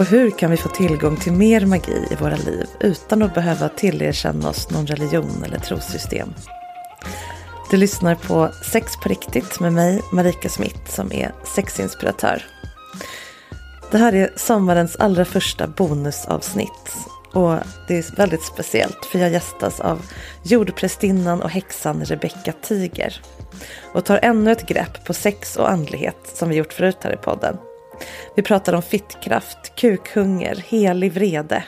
Och hur kan vi få tillgång till mer magi i våra liv utan att behöva tillerkänna oss någon religion eller trossystem? Du lyssnar på Sex på riktigt med mig, Marika Smith, som är sexinspiratör. Det här är sommarens allra första bonusavsnitt. Och det är väldigt speciellt för jag gästas av jordprästinnan och häxan Rebecka Tiger. Och tar ännu ett grepp på sex och andlighet som vi gjort förut här i podden. Vi pratar om fittkraft, kukhunger, helig vrede.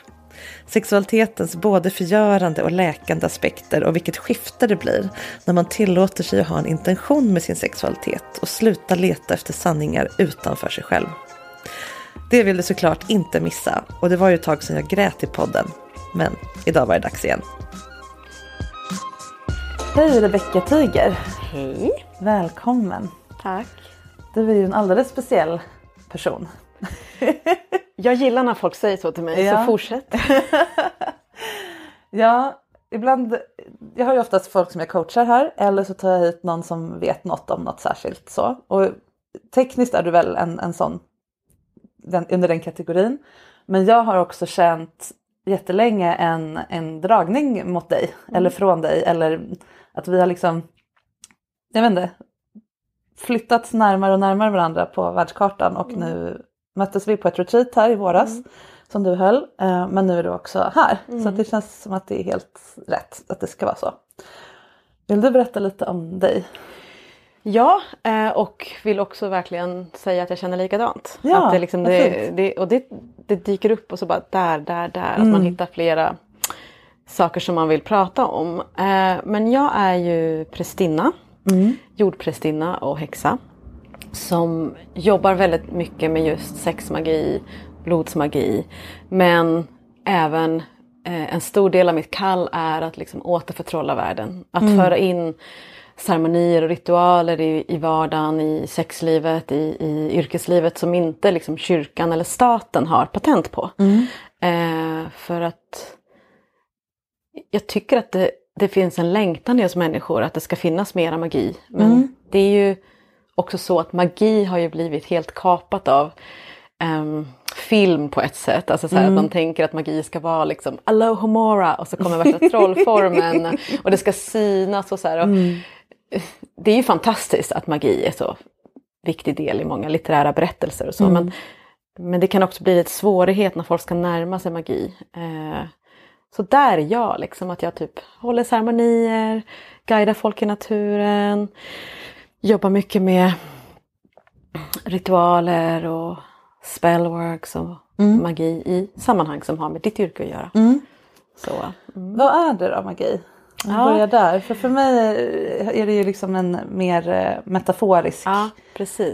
Sexualitetens både förgörande och läkande aspekter och vilket skifte det blir när man tillåter sig att ha en intention med sin sexualitet och sluta leta efter sanningar utanför sig själv. Det vill du såklart inte missa och det var ju ett tag sedan jag grät i podden. Men idag var det dags igen. Hej Rebecka Tiger! Hej! Välkommen! Tack! Du är ju en alldeles speciell person. Jag gillar när folk säger så till mig, ja. så fortsätt. ja, ibland, jag har ju oftast folk som jag coachar här eller så tar jag hit någon som vet något om något särskilt så. Och tekniskt är du väl en, en sån den, under den kategorin. Men jag har också känt jättelänge en, en dragning mot dig mm. eller från dig eller att vi har liksom, jag vet inte, flyttats närmare och närmare varandra på världskartan och mm. nu möttes vi på ett retreat här i våras mm. som du höll. Eh, men nu är du också här mm. så det känns som att det är helt rätt att det ska vara så. Vill du berätta lite om dig? Ja, eh, och vill också verkligen säga att jag känner likadant. Ja, att det, liksom, det, det, och det, det, dyker upp och så bara där, där, där. Mm. Att man mm. hittar flera saker som man vill prata om. Eh, men jag är ju prästinna, mm. jordprästinna och häxa. Som jobbar väldigt mycket med just sexmagi, blodsmagi. Men även eh, en stor del av mitt kall är att liksom återförtrolla världen. Att mm. föra in ceremonier och ritualer i, i vardagen, i sexlivet, i, i yrkeslivet som inte liksom kyrkan eller staten har patent på. Mm. Eh, för att jag tycker att det, det, finns en längtan i oss människor att det ska finnas mera magi. Men mm. det är ju också så att magi har ju blivit helt kapat av um, film på ett sätt. Alltså så mm. att man tänker att magi ska vara liksom Alohomora och så kommer värsta trollformen och det ska synas och så. Och, mm det är ju fantastiskt att magi är så viktig del i många litterära berättelser och så. Mm. Men, men det kan också bli lite svårighet när folk ska närma sig magi. Eh, så där är jag, liksom att jag typ håller ceremonier, guidar folk i naturen, jobbar mycket med ritualer och spellworks och mm. magi i sammanhang som har med ditt yrke att göra. Mm. Så, mm. Vad är det då magi? Ja. Börja där. För för mig är det ju liksom en mer eh, metaforisk ja,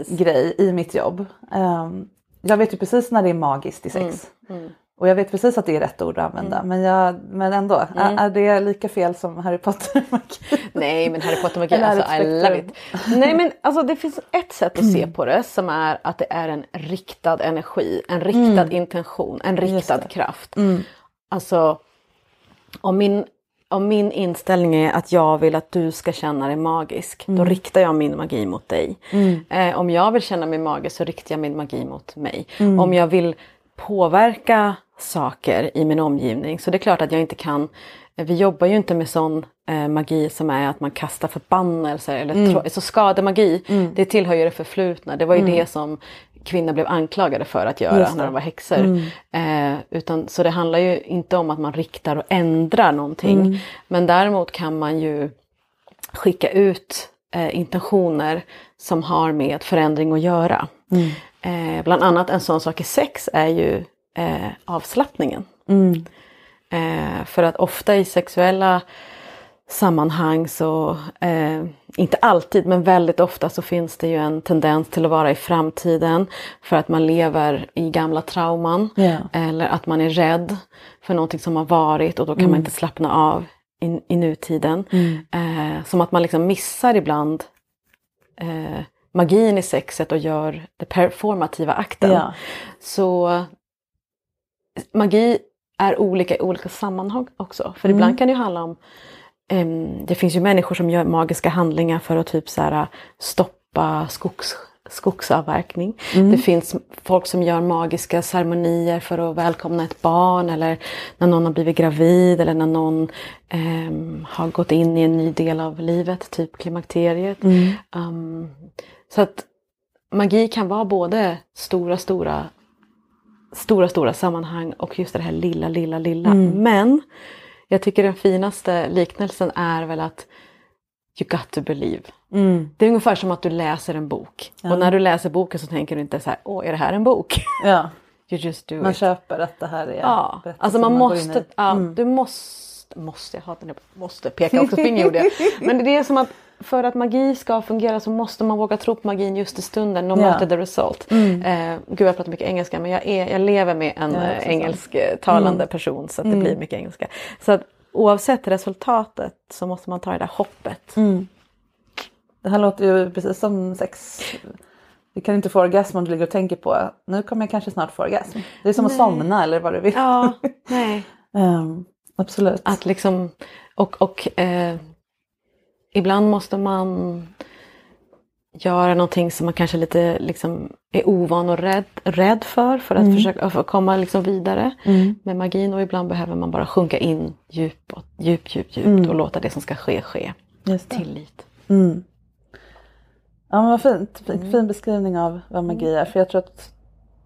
grej i mitt jobb. Ehm, jag vet ju precis när det är magiskt i sex. Mm, mm. Och jag vet precis att det är rätt ord att använda mm. men, jag, men ändå, mm. är, är, det lika fel som Harry Potter-magi? Nej men Harry Potter-magi, alltså I love it. Nej men alltså det finns ett sätt att se mm. på det som är att det är en riktad energi, en riktad mm. intention, en riktad kraft. Mm. Alltså om min, om min inställning är att jag vill att du ska känna dig magisk, då riktar jag min magi mot dig. Eh, om jag vill känna mig magisk så riktar jag min magi mot mig. Om jag vill påverka saker i min omgivning. Så det är klart att jag inte kan, vi jobbar ju inte med sån eh, magi som är att man kastar förbannelser eller mm. så skademagi, mm. det tillhör ju det förflutna. Det var ju mm. det som kvinnor blev anklagade för att göra när de var häxor. Mm. Eh, utan, så det handlar ju inte om att man riktar och ändrar någonting. Mm. Men däremot kan man ju skicka ut eh, intentioner som har med förändring att göra. Mm. Eh, bland annat en sån sak i sex är ju eh, avslappningen. Mm. Eh, för att ofta i sexuella sammanhang så, eh, inte alltid men väldigt ofta så finns det ju en tendens till att vara i framtiden för att man lever i gamla trauman yeah. eller att man är rädd för någonting som har varit och då kan mm. man inte slappna av i, i nutiden. Mm. Eh, som att man liksom missar ibland eh, magin i sexet och gör den performativa akten. Ja. Så magi är olika i olika sammanhang också. För mm. ibland kan det handla om um, Det finns ju människor som gör magiska handlingar för att typ så här, stoppa skogs, skogsavverkning. Mm. Det finns folk som gör magiska ceremonier för att välkomna ett barn eller när någon har blivit gravid eller när någon um, har gått in i en ny del av livet, typ klimakteriet. Mm. Um, så att magi kan vara både stora, stora stora, stora sammanhang och just det här lilla, lilla, lilla. Mm. Men jag tycker den finaste liknelsen är väl att you got to believe. Mm. Det är ungefär som att du läser en bok. Ja. Och när du läser boken så tänker du inte så här, åh är det här en bok? Ja. you just do man it. köper att det här är Ja, alltså man, man måste, ja, mm. du måste, måste, jag hatar det, måste, peka också finger gjorde jag. Men det är som att för att magi ska fungera så måste man våga tro på magin just i stunden, no matter yeah. the result. Mm. Eh, gud jag pratar mycket engelska men jag, är, jag lever med en ja, eh, engelsktalande mm. person så att det mm. blir mycket engelska. Så att oavsett resultatet så måste man ta det där hoppet. Mm. Det här låter ju precis som sex. Du kan inte få orgasm om du ligger och tänker på nu kommer jag kanske snart få orgasm. Det är som nej. att somna eller vad du vill. Ja, nej. um, absolut. Att liksom, och, och eh, ibland måste man göra någonting som man kanske lite liksom är ovan och rädd, rädd för för att mm. försöka för komma liksom vidare mm. med magin och ibland behöver man bara sjunka in djupt, djupt, djupt, djupt mm. och låta det som ska ske ske. Just Tillit. Mm. Ja men vad fint, fin, mm. beskrivning av vad magi mm. är för jag tror att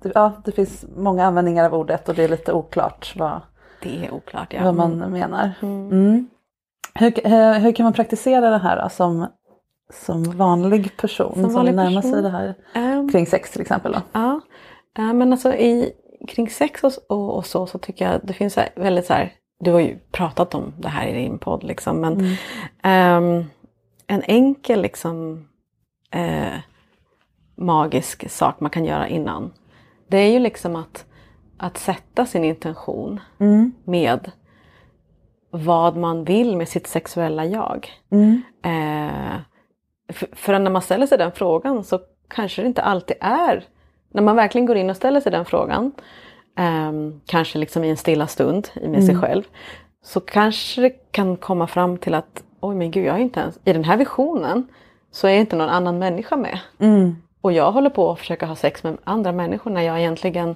det, ja, det finns många användningar av ordet och det är lite oklart vad, det är oklart, ja. vad man menar. Hur, hur, hur, kan man praktisera det här som, som vanlig person som, som närmar sig det här um, kring sex till exempel? Då? Ja, uh, men alltså i, kring sex och, och, och, så så tycker jag det finns väldigt så här, du har ju pratat om det här i din podd liksom men mm. um, en enkel liksom uh, magisk sak man kan göra innan det är ju liksom att, att sätta sin intention mm. med vad man vill med sitt sexuella jag. Mm. Eh, för, för, när man ställer sig den frågan så kanske det inte alltid är, när man verkligen går in och ställer sig den frågan, eh, kanske liksom i en stilla stund med mm. sig själv, så kanske det kan komma fram till att oj men gud, jag är inte ens, i den här visionen så är inte någon annan människa med. Mm. Och jag håller på att försöka ha sex med andra människor när jag egentligen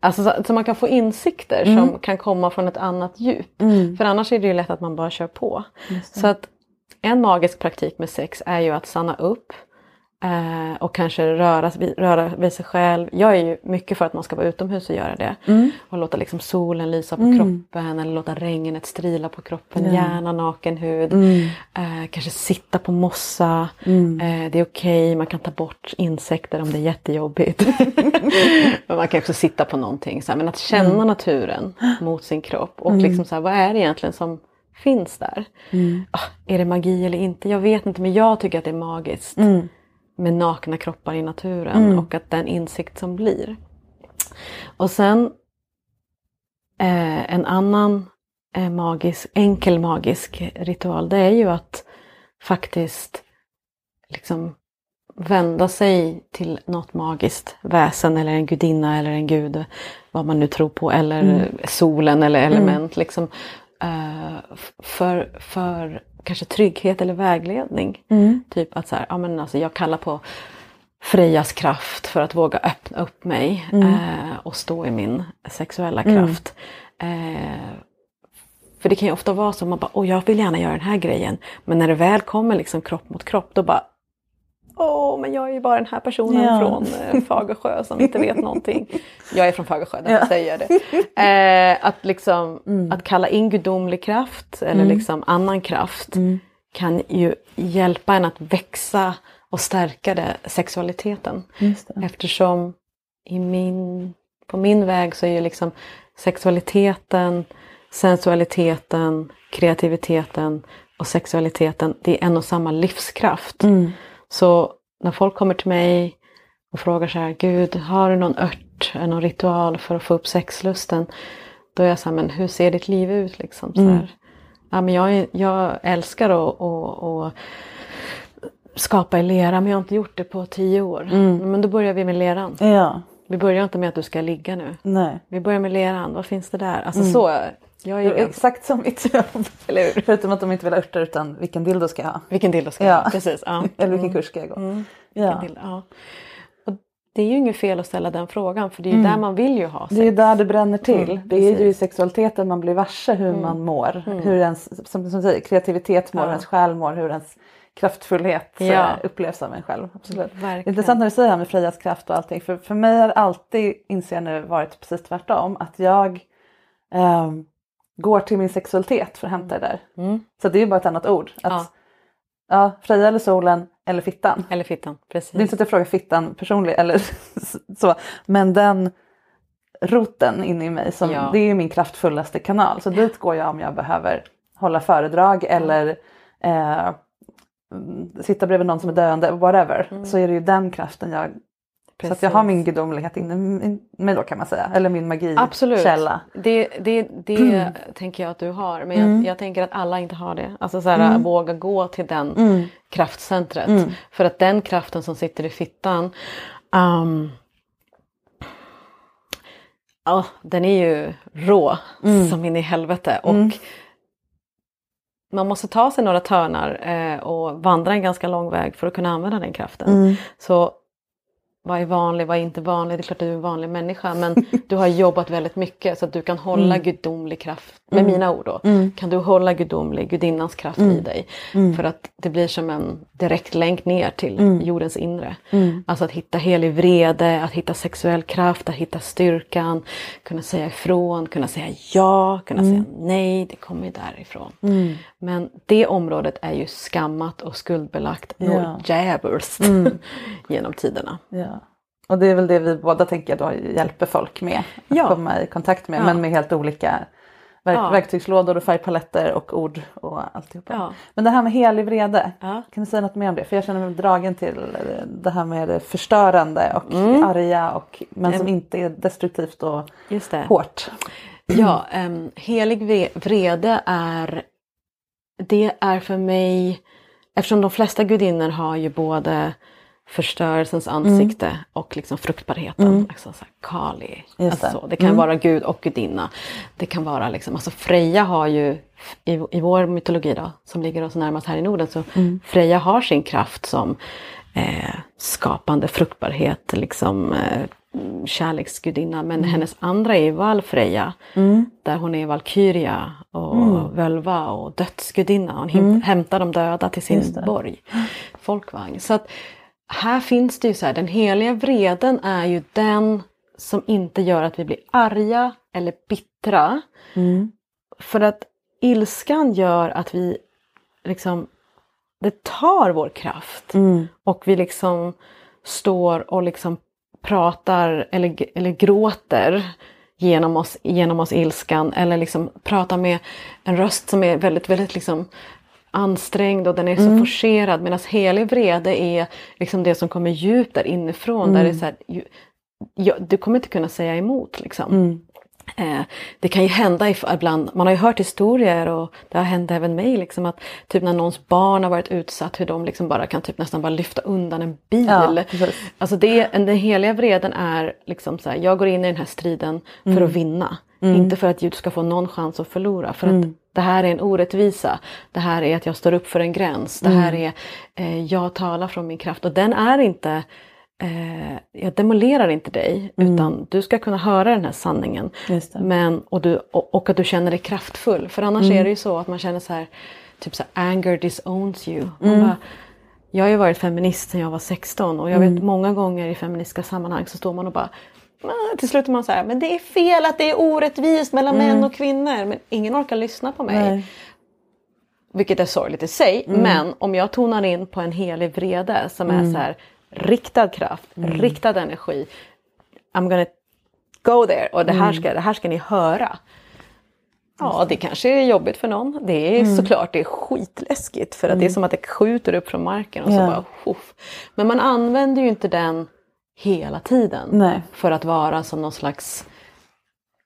Alltså så, så, man kan få insikter mm. som kan komma från ett annat djup. Mm. För annars är det ju lätt att man bara kör på. Så att en magisk praktik med sex är ju att stanna upp Eh, och kanske röra, röra vid sig själv. Jag är ju mycket för att man ska vara utomhus och göra det. Mm. Och låta liksom solen lysa på mm. kroppen eller låta regnet strila på kroppen. Mm. Gärna naken hud. Mm. Eh, kanske sitta på mossa. Mm. Eh, det är okej, okay. man kan ta bort insekter om det är jättejobbigt. men man kan också sitta på någonting. Så här. Men att känna mm. naturen mot sin kropp. Och liksom så här, vad är det egentligen som finns där? Ah, är det magi eller inte? Jag vet inte men jag tycker att det är magiskt med nakna kroppar i naturen mm. och att den insikt som blir. Och sen eh, en annan eh, magisk, enkel magisk ritual det är ju att faktiskt liksom vända sig till något magiskt väsen eller en gudinna eller en gud, vad man nu tror på, eller mm. solen eller element. Mm. Liksom, uh, för, för kanske trygghet eller vägledning. Mm. Typ att så här, ja, men alltså jag kallar på Frejas kraft för att våga öppna upp mig uh, och stå i min sexuella mm. kraft. Uh, för det kan ju ofta vara så att man bara, åh jag vill gärna göra den här grejen. Men när det väl kommer liksom kropp mot kropp då bara, åh men jag är ju bara den här personen ja. från eh, Fagersjö som inte vet någonting. Jag är från Fagersjö, därför ja. säger jag det. Eh, att, liksom, mm. att kalla in gudomlig kraft eller mm. liksom annan kraft mm. kan ju hjälpa en att växa och stärka det, sexualiteten. Det. Eftersom i min, på min väg så är ju liksom sexualiteten, sensualiteten, kreativiteten och sexualiteten, det är en och samma livskraft. Mm. Så när folk kommer till mig och frågar så här, Gud, har du någon ört, någon ritual för att få upp sexlusten? Då är jag så här, men hur ser ditt liv ut liksom? Så mm. Ja, men jag, jag älskar att, att, att skapa i lera men jag har inte gjort det på tio år. Mm. Men då börjar vi med leran. Ja. Vi börjar inte med att du ska ligga nu. Nej. Vi börjar med leran, vad finns det där? Alltså mm. så jag är exakt som mitt jobb. Eller hur? Förutom att de inte vill ha örter utan vilken dildo ska jag ha. Vilken dildo ska jag ha, precis. Ja. Eller vilken mm. kurs ska jag gå. Mm. Ja. ja. Och det är ju inget fel att ställa den frågan för det är ju mm. där man vill ju ha sex. Det är där det bränner till. Mm, det är ju i sexualiteten man blir varse hur mm. man mår. Mm. Hur ens som, som säger, kreativitet mår, ja. hur ens själ mår, hur ens kraftfullhet ja. upplevs av en själv. Absolut. Verkligen. Intressant när du säger det här med Frejas kraft och allting. För, för mig har alltid, inser jag nu, varit precis tvärtom. Att jag um, går till min sexualitet för att hämta det där. Mm. Så det är ju bara ett annat ord. Att, ja. ja, Freja eller solen eller fittan. Eller fittan, precis. Det är inte så att jag frågar fittan personligen eller så. Men den roten inne i mig, som, ja. det är min kraftfullaste kanal. Så dit går jag om jag behöver hålla föredrag eller eh, sitta bredvid någon som är döende, whatever. Mm. Så är det ju den kraften jag Precis. Så jag har min gudomlighet inne mig då kan man säga. Eller min magikälla. Absolut. Det, det, det mm. tänker jag att du har. Men mm. jag, jag, tänker att alla inte har det. Alltså så här, mm. våga gå till den mm. kraftcentret. Mm. För att den kraften som sitter i fittan. Um, oh, den är ju rå mm. som in i helvete. Och man måste ta sig några törnar eh, och vandra en ganska lång väg för att kunna använda den kraften. Så vad är vanlig, vad är inte vanlig? Det är klart att du är en vanlig människa men du har jobbat väldigt mycket så att du kan hålla mm. gudomlig kraft, med mm. mina ord då, mm. kan du hålla gudomlig, gudinnans kraft i mm. dig. Mm. För att det blir som en direkt länk ner till mm. jordens inre. Alltså att hitta helig vrede, att hitta sexuell kraft, att hitta styrkan, kunna säga ifrån, kunna säga ja, kunna säga nej, det kommer ju därifrån. Men det området är ju skammat och skuldbelagt ja. djävulskt genom tiderna. Ja. Och det är väl det vi båda tänker då hjälper folk med att ja. komma i kontakt med, ja. men med helt olika verk ja. verktygslådor och färgpaletter och ord och alltihopa. Ja. Men det här med helig vrede, kan du säga något mer om det? För jag känner mig dragen till det här med det förstörande och mm. arga och, men som inte är destruktivt och hårt. Ja, um, helig vrede är, det är för mig, eftersom de flesta gudinnor har ju både förstörelsens ansikte mm. och liksom fruktbarheten. Mm. Alltså så här, Kali. Alltså, det kan mm. vara gud och gudinna. Det kan vara liksom, alltså Freja har ju i, i vår mytologi då, som ligger oss närmast här i Norden, så mm. Freja har sin kraft som eh, skapande fruktbarhet, liksom eh, kärleksgudinna. Men mm. hennes andra är Valfreja, mm. där hon är Valkyria och mm. Völva och dödsgudinna. Hon mm. hämtar de döda till sin borg, folkvagn. Så att, här finns det ju så här, den heliga vreden är ju den som inte gör att vi blir arga eller bittra. Mm. För att ilskan gör att vi liksom, det tar vår kraft. Mm. Och vi liksom står och liksom pratar eller, eller gråter genom oss, genom oss ilskan. Eller liksom pratar med en röst som är väldigt, väldigt liksom ansträngd och den är så mm. forcerad medan helig vrede är liksom det som kommer djupt där inifrån. Mm. Där det är så här, ja, du kommer inte kunna säga emot. Liksom. Mm. Eh, det kan ju hända ibland, man har ju hört historier och det har hänt även mig liksom att typ när någons barn har varit utsatt hur de liksom bara kan typ nästan bara lyfta undan en bil. Ja, alltså det, den heliga vreden är liksom så här, jag går in i den här striden för mm. att vinna. Mm. Inte för att du ska få någon chans att förlora. För mm. att det här är en orättvisa. Det här är att jag står upp för en gräns. Det här mm. är eh, jag talar från min kraft. Och den är inte eh, jag demolerar inte dig mm. utan du ska kunna höra den här sanningen. Men, och, du, och, och, att du känner dig kraftfull. För annars mm. är det ju så att man känner så här, typ så här, anger disowns you. Mm. Bara, jag har ju varit feminist sedan jag var 16 och jag vet mm. många gånger i feministiska sammanhang så står man och bara till slut är man så här, men det är fel att det är orättvist mellan mm. män och kvinnor. Men ingen orkar lyssna på mig. Nej. Vilket är sorgligt i sig. Mm. Men om jag tonar in på en helig vrede som är så här, riktad kraft, mm. riktad energi. I'm gonna go there och det här mm. ska, det här ska ni höra. Ja, det kanske är jobbigt för någon. Det är mm. såklart det är skitläskigt för att mm. det är mm. som att det skjuter upp från marken och så bara Huff. Men man använder ju inte den hela tiden Nej. för att vara som någon slags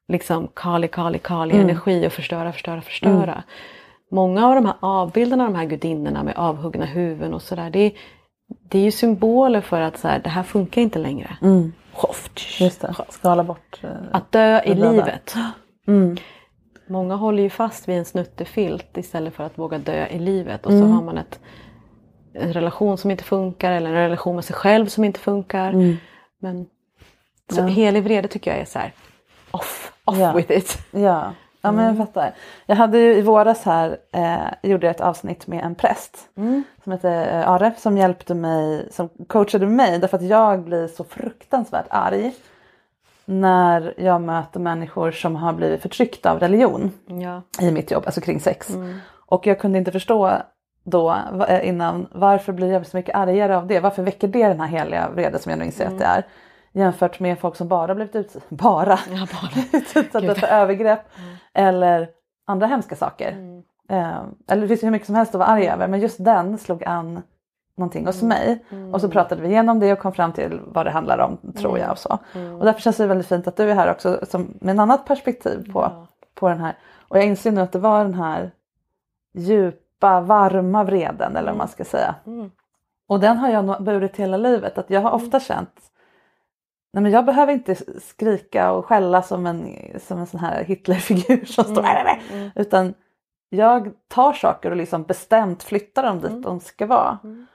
liksom kali, kali, kali mm. energi och förstöra, förstöra, förstöra. Mm. Många av de här avbilderna av de här gudinnorna med avhuggna huvuden och sådär det, det är ju symboler för att så här, det här funkar inte längre. Mm. Just det, skala bort. Eh, att dö i livet. Mm. Många håller ju fast vid en snuttefilt istället för att våga dö i livet och så mm. har man ett, en relation som inte funkar eller en relation med sig själv som inte funkar. Mm. Men, så ja. helig vrede tycker jag är så här, off, off ja. with it. Ja. Ja men jag mm. fattar. Jag hade ju i våras här, eh, gjorde ett avsnitt med en präst mm. som heter eh, Aref som hjälpte mig, som coachade mig därför att jag blir så fruktansvärt arg när jag möter människor som har blivit förtryckta av religion ja. i mitt jobb, alltså kring sex. Mm. Och jag kunde inte förstå då eh, innan varför blir jag så mycket argare av det? Varför väcker det den här heliga vrede som jag nu inser mm. att det är? Jämfört med folk som bara blivit utsatta, bara, ja, bara. utsatta för övergrepp mm. eller andra hemska saker. Mm. Eh, eller det finns ju hur mycket som helst att vara arg över men just den slog an någonting hos mm. mig. Och så mm. pratade vi igenom det och kom fram till vad det handlar om tror jag. Mm. Och, så. och därför känns det väldigt fint att du är här också som, med en annat perspektiv på, ja. på den här. Och jag inser nu att det var den här djupa varma vreden eller vad man ska säga. Och den har jag burit hela livet. Att jag har ofta känt Nej, men jag behöver inte skrika och skälla som en, som en sån här Hitlerfigur som står mm, mm. utan jag tar saker och liksom bestämt flyttar dem dit mm. de ska vara. Mm.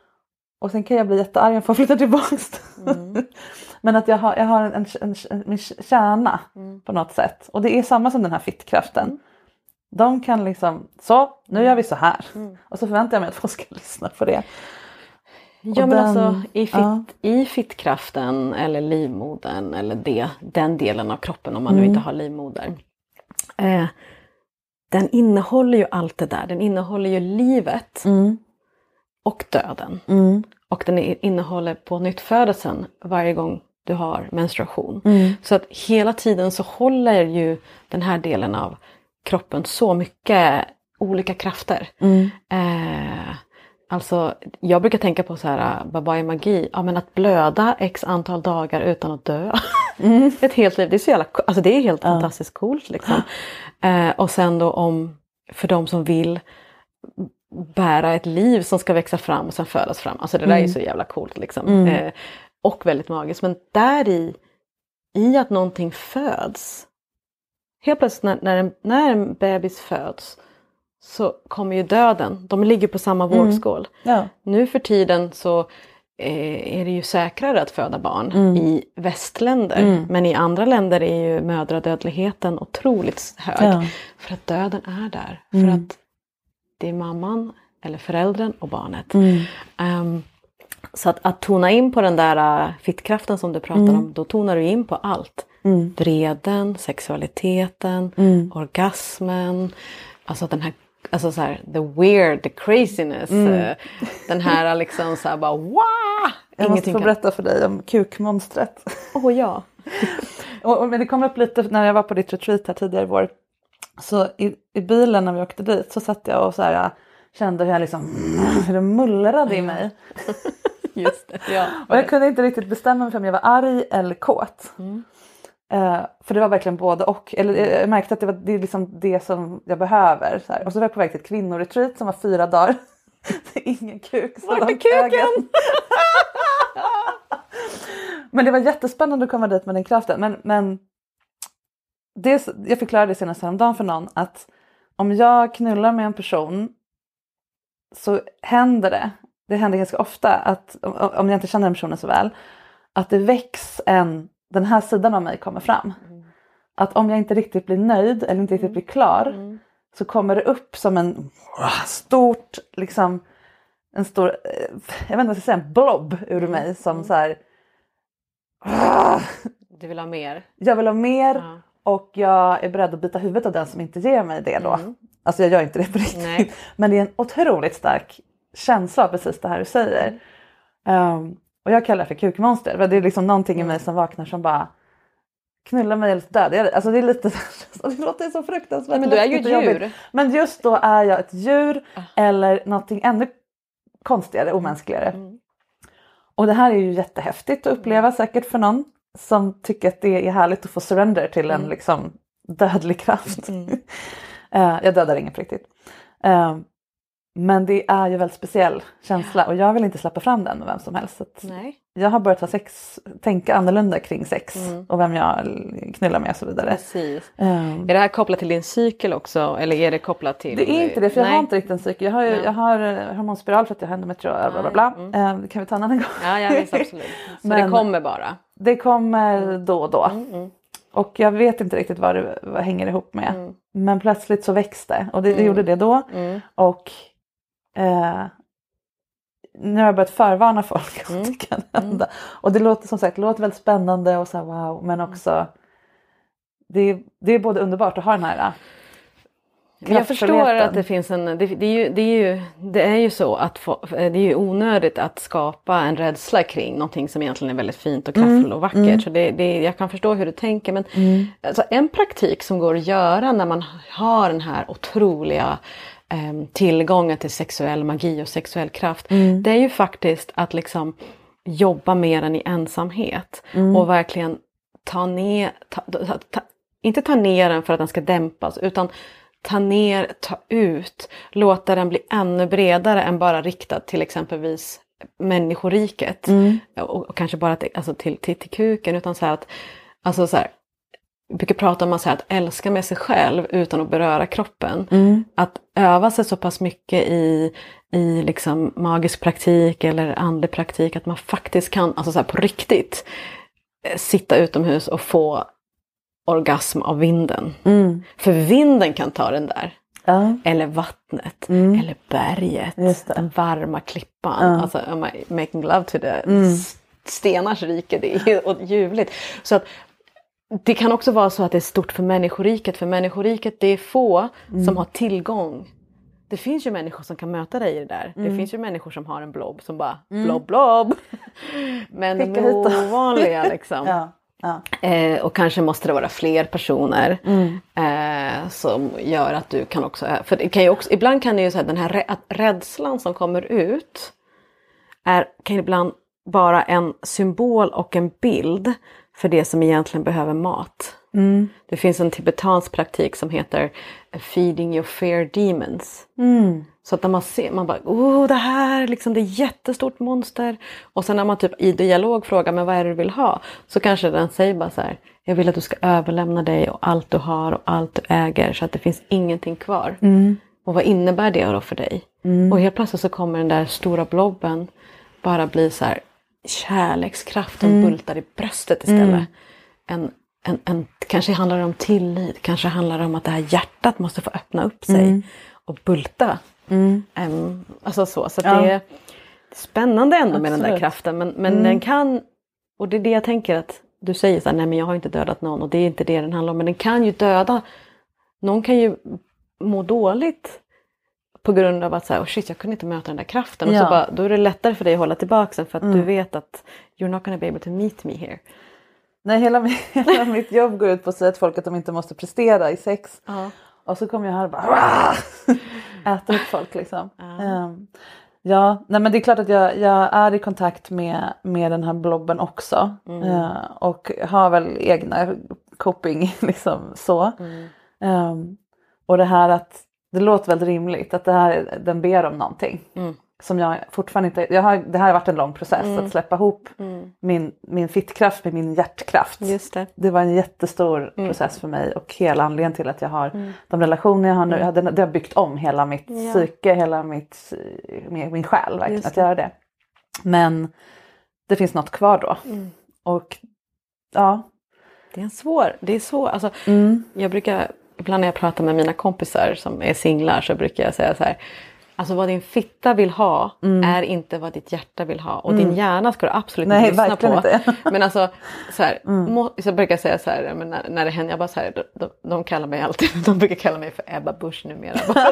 Och sen kan jag bli jättearg jag får flytta tillbaks. Mm. men att jag har, jag har en, en, en, en kärna mm. på något sätt. Och det är samma som den här fittkraften. De kan liksom, så nu gör vi så här. Och så förväntar jag mig att folk ska lyssna på det. Ja men den, alltså i, fitt, ja. i fittkraften eller livmodern eller det, den delen av kroppen om man mm. nu inte har livmoder. Eh, den innehåller ju allt det där. Den innehåller ju livet mm. och döden. Mm. Och den innehåller på nyttfödelsen varje gång du har menstruation. Mm. Så att hela tiden så håller ju den här delen av kroppen så mycket olika krafter. Mm. Eh, Alltså, jag brukar tänka på så här, vad är magi? Ja men att blöda x antal dagar utan att dö. Mm. Ett helt liv, det är så jävla, alltså det är helt ja. fantastiskt coolt liksom. Eh, och sen då om, för de som vill bära ett liv som ska växa fram och sen födas fram. Alltså det där mm. är så jävla coolt liksom. Mm. Eh, och väldigt magiskt. Men där i, i att någonting föds. Helt plötsligt när, när, en, när en bebis föds så kommer ju döden. De ligger på samma mm. vågskål. Ja. Nu för tiden så eh, är det ju säkrare att föda barn mm. i västländer. Mm. Men i andra länder är ju mödradödligheten otroligt hög. Ja. För att döden är där. För mm. att det är mamman eller föräldern och barnet. Um, så att, att tona in på den där uh, fittkraften som du pratar om, då tonar du in på allt. Mm. Vreden, sexualiteten, mm. orgasmen, alltså den här Alltså så här, the weird, the craziness. Mm. Eh, den här liksom så här bara wow! Jag måste få berätta för dig om kukmonstret. Åh oh, ja. och, men det kom upp lite när jag var på ditt retreat här tidigare i vår. Så i, i bilen när vi åkte dit så satt jag och så här, kände hur jag liksom hur det mullrade i mig. Just det, ja. och jag kunde inte riktigt bestämma mig för om jag var arg eller kåt. Mm. Uh, för det var verkligen både och. Eller jag märkte att det var det, liksom det som jag behöver. Så här. Och så var jag på väg till ett kvinnoretreat som var fyra dagar. Ingen kuk. Var är kuken? men det var jättespännande att komma dit med den kraften. Men, men det, jag fick lära det senast häromdagen för någon att om jag knullar med en person så händer det, det händer ganska ofta att om jag inte känner den personen så väl, att det väcks en, den här sidan av mig kommer fram. Mm. Att om jag inte riktigt blir nöjd eller inte riktigt blir klar mm. så kommer det upp som en stort, liksom en stor, jag vet inte vad jag ska säga, en blob ur mm. mig som mm. så här. Du vill ha mer? Jag vill ha mer uh och jag är beredd att byta huvudet av den som inte ger mig det då. Mm. Alltså jag gör inte det på riktigt. Nej. Men det är en otroligt stark känsla precis det här du säger. Um, och jag kallar det för kukmonster. För det är liksom någonting mm. i mig som vaknar som bara knulla mig eller döda. Alltså det är lite det låter så fruktansvärt Men du är ju ett djur. Men just då är jag ett djur uh. eller någonting ännu konstigare, omänskligare. Mm. Och det här är ju jättehäftigt att uppleva mm. säkert för någon som tycker att det är härligt att få surrender till en mm. liksom, dödlig kraft. Mm. uh, jag dödar ingen på riktigt. Men det är ju väldigt speciell känsla och jag vill inte släppa fram den med vem som helst. Jag har börjat ha sex, tänka annorlunda kring sex mm. och vem jag knullar med och så vidare. Precis. Um, är det här kopplat till din cykel också eller är det kopplat till? Det är inte det för jag har inte riktigt en cykel. Jag har, ju, jag har eh, hormonspiral för att jag har endometrios. Bla, bla, bla. Mm. Um, kan vi ta en annan gång? Ja, ja visst, absolut. Så Men, det kommer bara? Det kommer mm. då och då. Mm, mm. Och jag vet inte riktigt vad det vad hänger ihop med. Mm. Men plötsligt så växte och det, det gjorde det då. Och eh, nu har jag börjat förvarna folk mm. att det kan hända. Mm. Och det låter som sagt låter väldigt spännande och så här, wow men också det är, det är både underbart att ha den här jag förstår att det finns en, det, det, är ju, det, är ju, det är ju så att få, det är ju onödigt att skapa en rädsla kring någonting som egentligen är väldigt fint och kraftfullt mm, och vackert. Mm. Så det, det, jag kan förstå hur du tänker men mm. alltså en praktik som går att göra när man har den här otroliga eh, tillgången till sexuell magi och sexuell kraft. Mm. Det är ju faktiskt att liksom jobba mer än i ensamhet mm. och verkligen ta ner, ta, ta, ta, inte ta ner den för att den ska dämpas utan ta ner, ta ut, låta den bli ännu bredare än bara riktad till exempelvis människoriket. Mm. Och, och, kanske bara till, alltså till, till, till kuken utan så att alltså så här, brukar prata om att, att älska med sig själv utan att beröra kroppen. Mm. Att öva sig så pass mycket i, i liksom magisk praktik eller andlig praktik att man faktiskt kan, alltså så på riktigt, eh, sitta utomhus och få orgasm av vinden. Mm. För vinden kan ta den där. Ja. Eller vattnet, mm. eller berget, den varma klippan. Ja. Alltså making love to the mm. stenars rike, det är ljuvligt. Så att det kan också vara så att det är stort för människoriket, för människoriket det är få mm. som har tillgång. Det finns ju människor som kan möta dig i det där. Mm. Det finns ju människor som har en blob som bara mm. blob blob. Men ovanliga liksom. ja. Ja. Eh, och kanske måste det vara fler personer mm. eh, som gör att du kan också, för det kan ju också, ibland kan det ju säga den här rädslan som kommer ut är, kan ibland vara en symbol och en bild för det som egentligen behöver mat. Mm. Det finns en tibetansk praktik som heter Feeding your fear demons. Mm. Så att när man ser, man bara oh det här liksom det är jättestort monster. Och sen när man typ i dialog frågar men vad är det du vill ha? Så kanske den säger bara så här, jag vill att du ska överlämna dig och allt du har och allt du äger så att det finns ingenting kvar. Mm. Och vad innebär det då för dig? Mm. Och helt plötsligt så kommer den där stora blobben bara bli så här kärlekskraften mm. bultar i bröstet istället. Mm. En, en, en, kanske handlar det om tillit, kanske handlar det om att det här hjärtat måste få öppna upp sig mm. och bulta. Mm. Um, alltså så, så ja. det är spännande ändå Absolut. med den där kraften. Men, men mm. den kan, och det är det jag tänker att du säger så här, nej men jag har inte dödat någon och det är inte det den handlar om. Men den kan ju döda, någon kan ju må dåligt på grund av att så här, oh shit, jag kunde inte möta den där kraften. Ja. Och så bara, då är det lättare för dig att hålla tillbaka den för att mm. du vet att you're not gonna be able to meet me here. Nej, hela, hela mitt jobb går ut på att säga till folk att de inte måste prestera i sex. Uh -huh. Och så kommer jag här och bara äter upp folk liksom. Uh -huh. um, Ja, nej men det är klart att jag, jag är i kontakt med, med den här blobben också. Mm. Uh, och har väl egna coping liksom så. Mm. Um, och det här att det låter väldigt rimligt att det här, den ber om någonting. Mm som jag fortfarande inte, jag har, det här har varit en lång process mm. att släppa ihop mm. min, min fittkraft med min hjärtkraft. Just det. det var en jättestor mm. process för mig och hela anledningen till att jag har mm. de relationer jag har nu, mm. det, det har byggt om hela mitt ja. psyke, hela mitt, min, min själ verkligen att göra det. Men det finns något kvar då. Och ja. Det är en svår, det är svår, alltså jag brukar, ibland när jag pratar med mina kompisar som är singlar så brukar jag säga så här Alltså vad din fitta vill ha mm. är inte vad ditt hjärta vill ha och mm. din hjärna ska du absolut Nej, inte lyssna på. Inte. Men alltså så här, mm. må, så brukar jag säga så här, när, när det händer, jag bara så här, de, de, kallar mig alltid, de brukar kalla mig för Ebba Busch numera.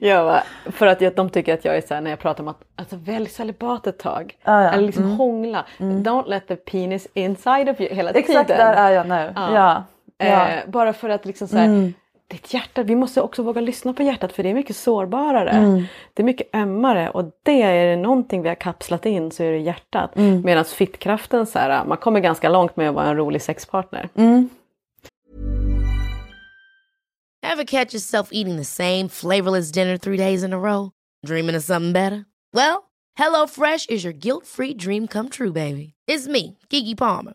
Jag bara, för att de tycker att jag är så här, när jag pratar om att alltså, välj celibat ett tag. Ah, ja. Eller liksom mm. hångla. Mm. Don't let the penis inside of you hela Exakt tiden. Exakt där är jag nu. Ja. ja. Eh, bara för att liksom så här, mm ditt hjärta, vi måste också våga lyssna på hjärtat för det är mycket sårbarare. Mm. Det är mycket ömmare och det är det någonting vi har kapslat in så är det hjärtat. Mm. Medan fittkraften, så här, man kommer ganska långt med att vara en rolig sexpartner. Mm. Have catch yourself eating the same flavorless dinner three days in a row? Dreaming of something better? Well, hello fresh is your guilt free dream come true baby. It's me, Gigi Palmer.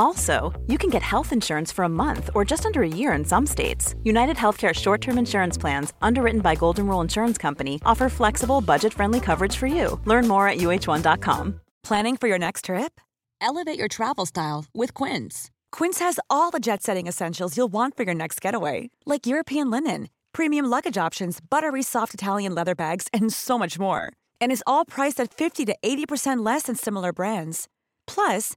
Also, you can get health insurance for a month or just under a year in some states. United Healthcare short-term insurance plans, underwritten by Golden Rule Insurance Company, offer flexible, budget-friendly coverage for you. Learn more at uh1.com. Planning for your next trip? Elevate your travel style with Quince. Quince has all the jet-setting essentials you'll want for your next getaway, like European linen, premium luggage options, buttery soft Italian leather bags, and so much more. And is all priced at 50 to 80% less than similar brands. Plus,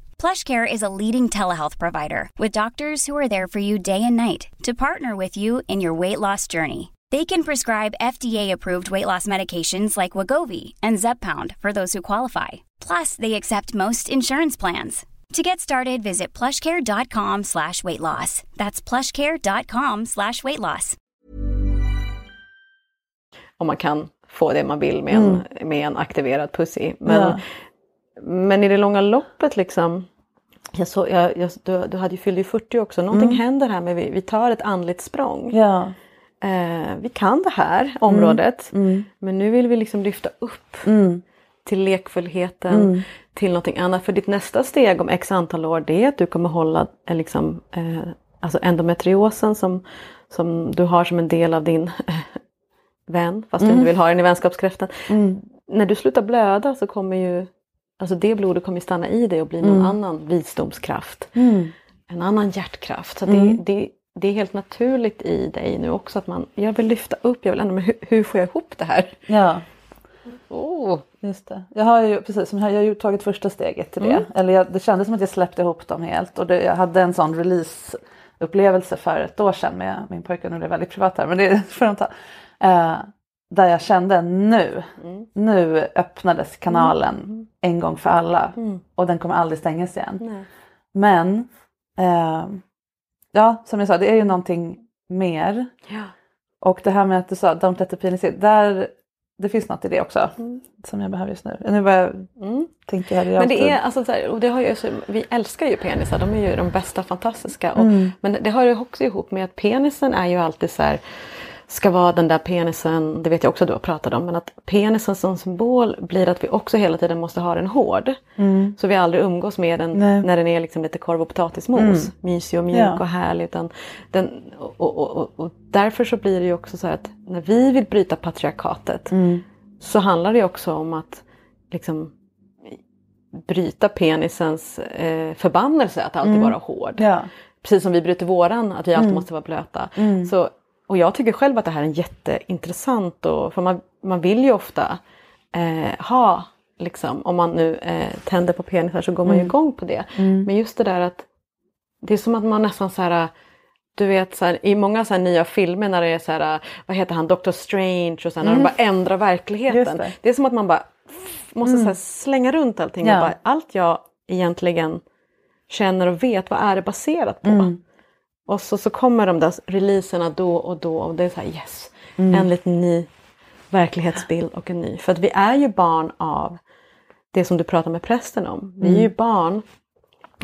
PlushCare is a leading telehealth provider with doctors who are there for you day and night to partner with you in your weight loss journey. They can prescribe FDA-approved weight loss medications like Wagovi and Zepbound for those who qualify. Plus, they accept most insurance plans. To get started, visit plushcare.com slash weight loss. That's plushcare.com slash weight loss. Om man kan få det man vill med en, mm. med en aktiverad pussy. Men, ja. men i det långa loppet liksom Jag så, jag, jag, du, du hade ju fyllt 40 också, någonting mm. händer här med vi, vi tar ett andligt språng. Ja. Eh, vi kan det här området mm. Mm. men nu vill vi liksom lyfta upp mm. till lekfullheten, mm. till någonting annat. För ditt nästa steg om x antal år det är att du kommer hålla eh, liksom, eh, alltså endometriosen som, som du har som en del av din vän, fast du inte vill ha den i vänskapskräften. När du slutar blöda så kommer ju Alltså det blodet kommer stanna i dig och bli någon mm. annan visdomskraft. Mm. En annan hjärtkraft. Så mm. det, det, det, är helt naturligt i dig nu också att man, jag vill lyfta upp, jag vill ändå, men hur, hur får jag ihop det här? Ja. Oh. Just det. Jag har ju precis som jag har ju tagit första steget till det. Mm. Eller jag, det kändes som att jag släppte ihop dem helt och det, jag hade en sån release upplevelse för ett år sedan med min pojke. Nu är det väldigt privat här men det får jag ta. Uh, där jag kände nu, mm. nu öppnades kanalen mm. en gång för alla mm. och den kommer aldrig stängas igen. Nej. Men eh, ja, som jag sa, det är ju någonting mer. Ja. Och det här med att du sa don't let the penis där, det finns något i det också mm. som jag behöver just nu. Nu bara mm. tänker här Men det är alltså så här, och det har ju, vi älskar ju penisar, de är ju de bästa fantastiska. Och, mm. Men det har ju också ihop med att penisen är ju alltid så här, ska vara den där penisen, det vet jag också du har pratat om, men att penisen som symbol blir att vi också hela tiden måste ha den hård. Mm. Så vi aldrig umgås med den Nej. när den är liksom lite korv och potatismos, mm. mysig och mjuk ja. och härlig. Utan den, och, och, och, och, därför så blir det ju också så att när vi vill bryta patriarkatet mm. så handlar det också om att liksom bryta penisens eh, förbannelse att alltid mm. vara hård. Ja. Precis som vi bryter våran, att vi alltid mm. måste vara blöta. Mm. Så och jag tycker själv att det här är jätteintressant och, för man, man vill ju ofta eh, ha, liksom, om man nu eh, tänder på penisar så går man ju mm. igång på det. Mm. Men just det där att det är som att man nästan så här du vet så här, i många så nya filmer när det är så här, vad heter han, Doctor Strange och så här, mm. när de bara ändrar verkligheten. Det. det. är som att man bara måste mm. så slänga runt allting ja. och bara, allt jag egentligen känner och vet, vad är det baserat på? Mm. Och så, så kommer de där releaserna då och då och det är så här yes, mm. en liten ny verklighetsbild och en ny. För att vi är ju barn av det som du pratar med prästen om. Vi är ju mm. barn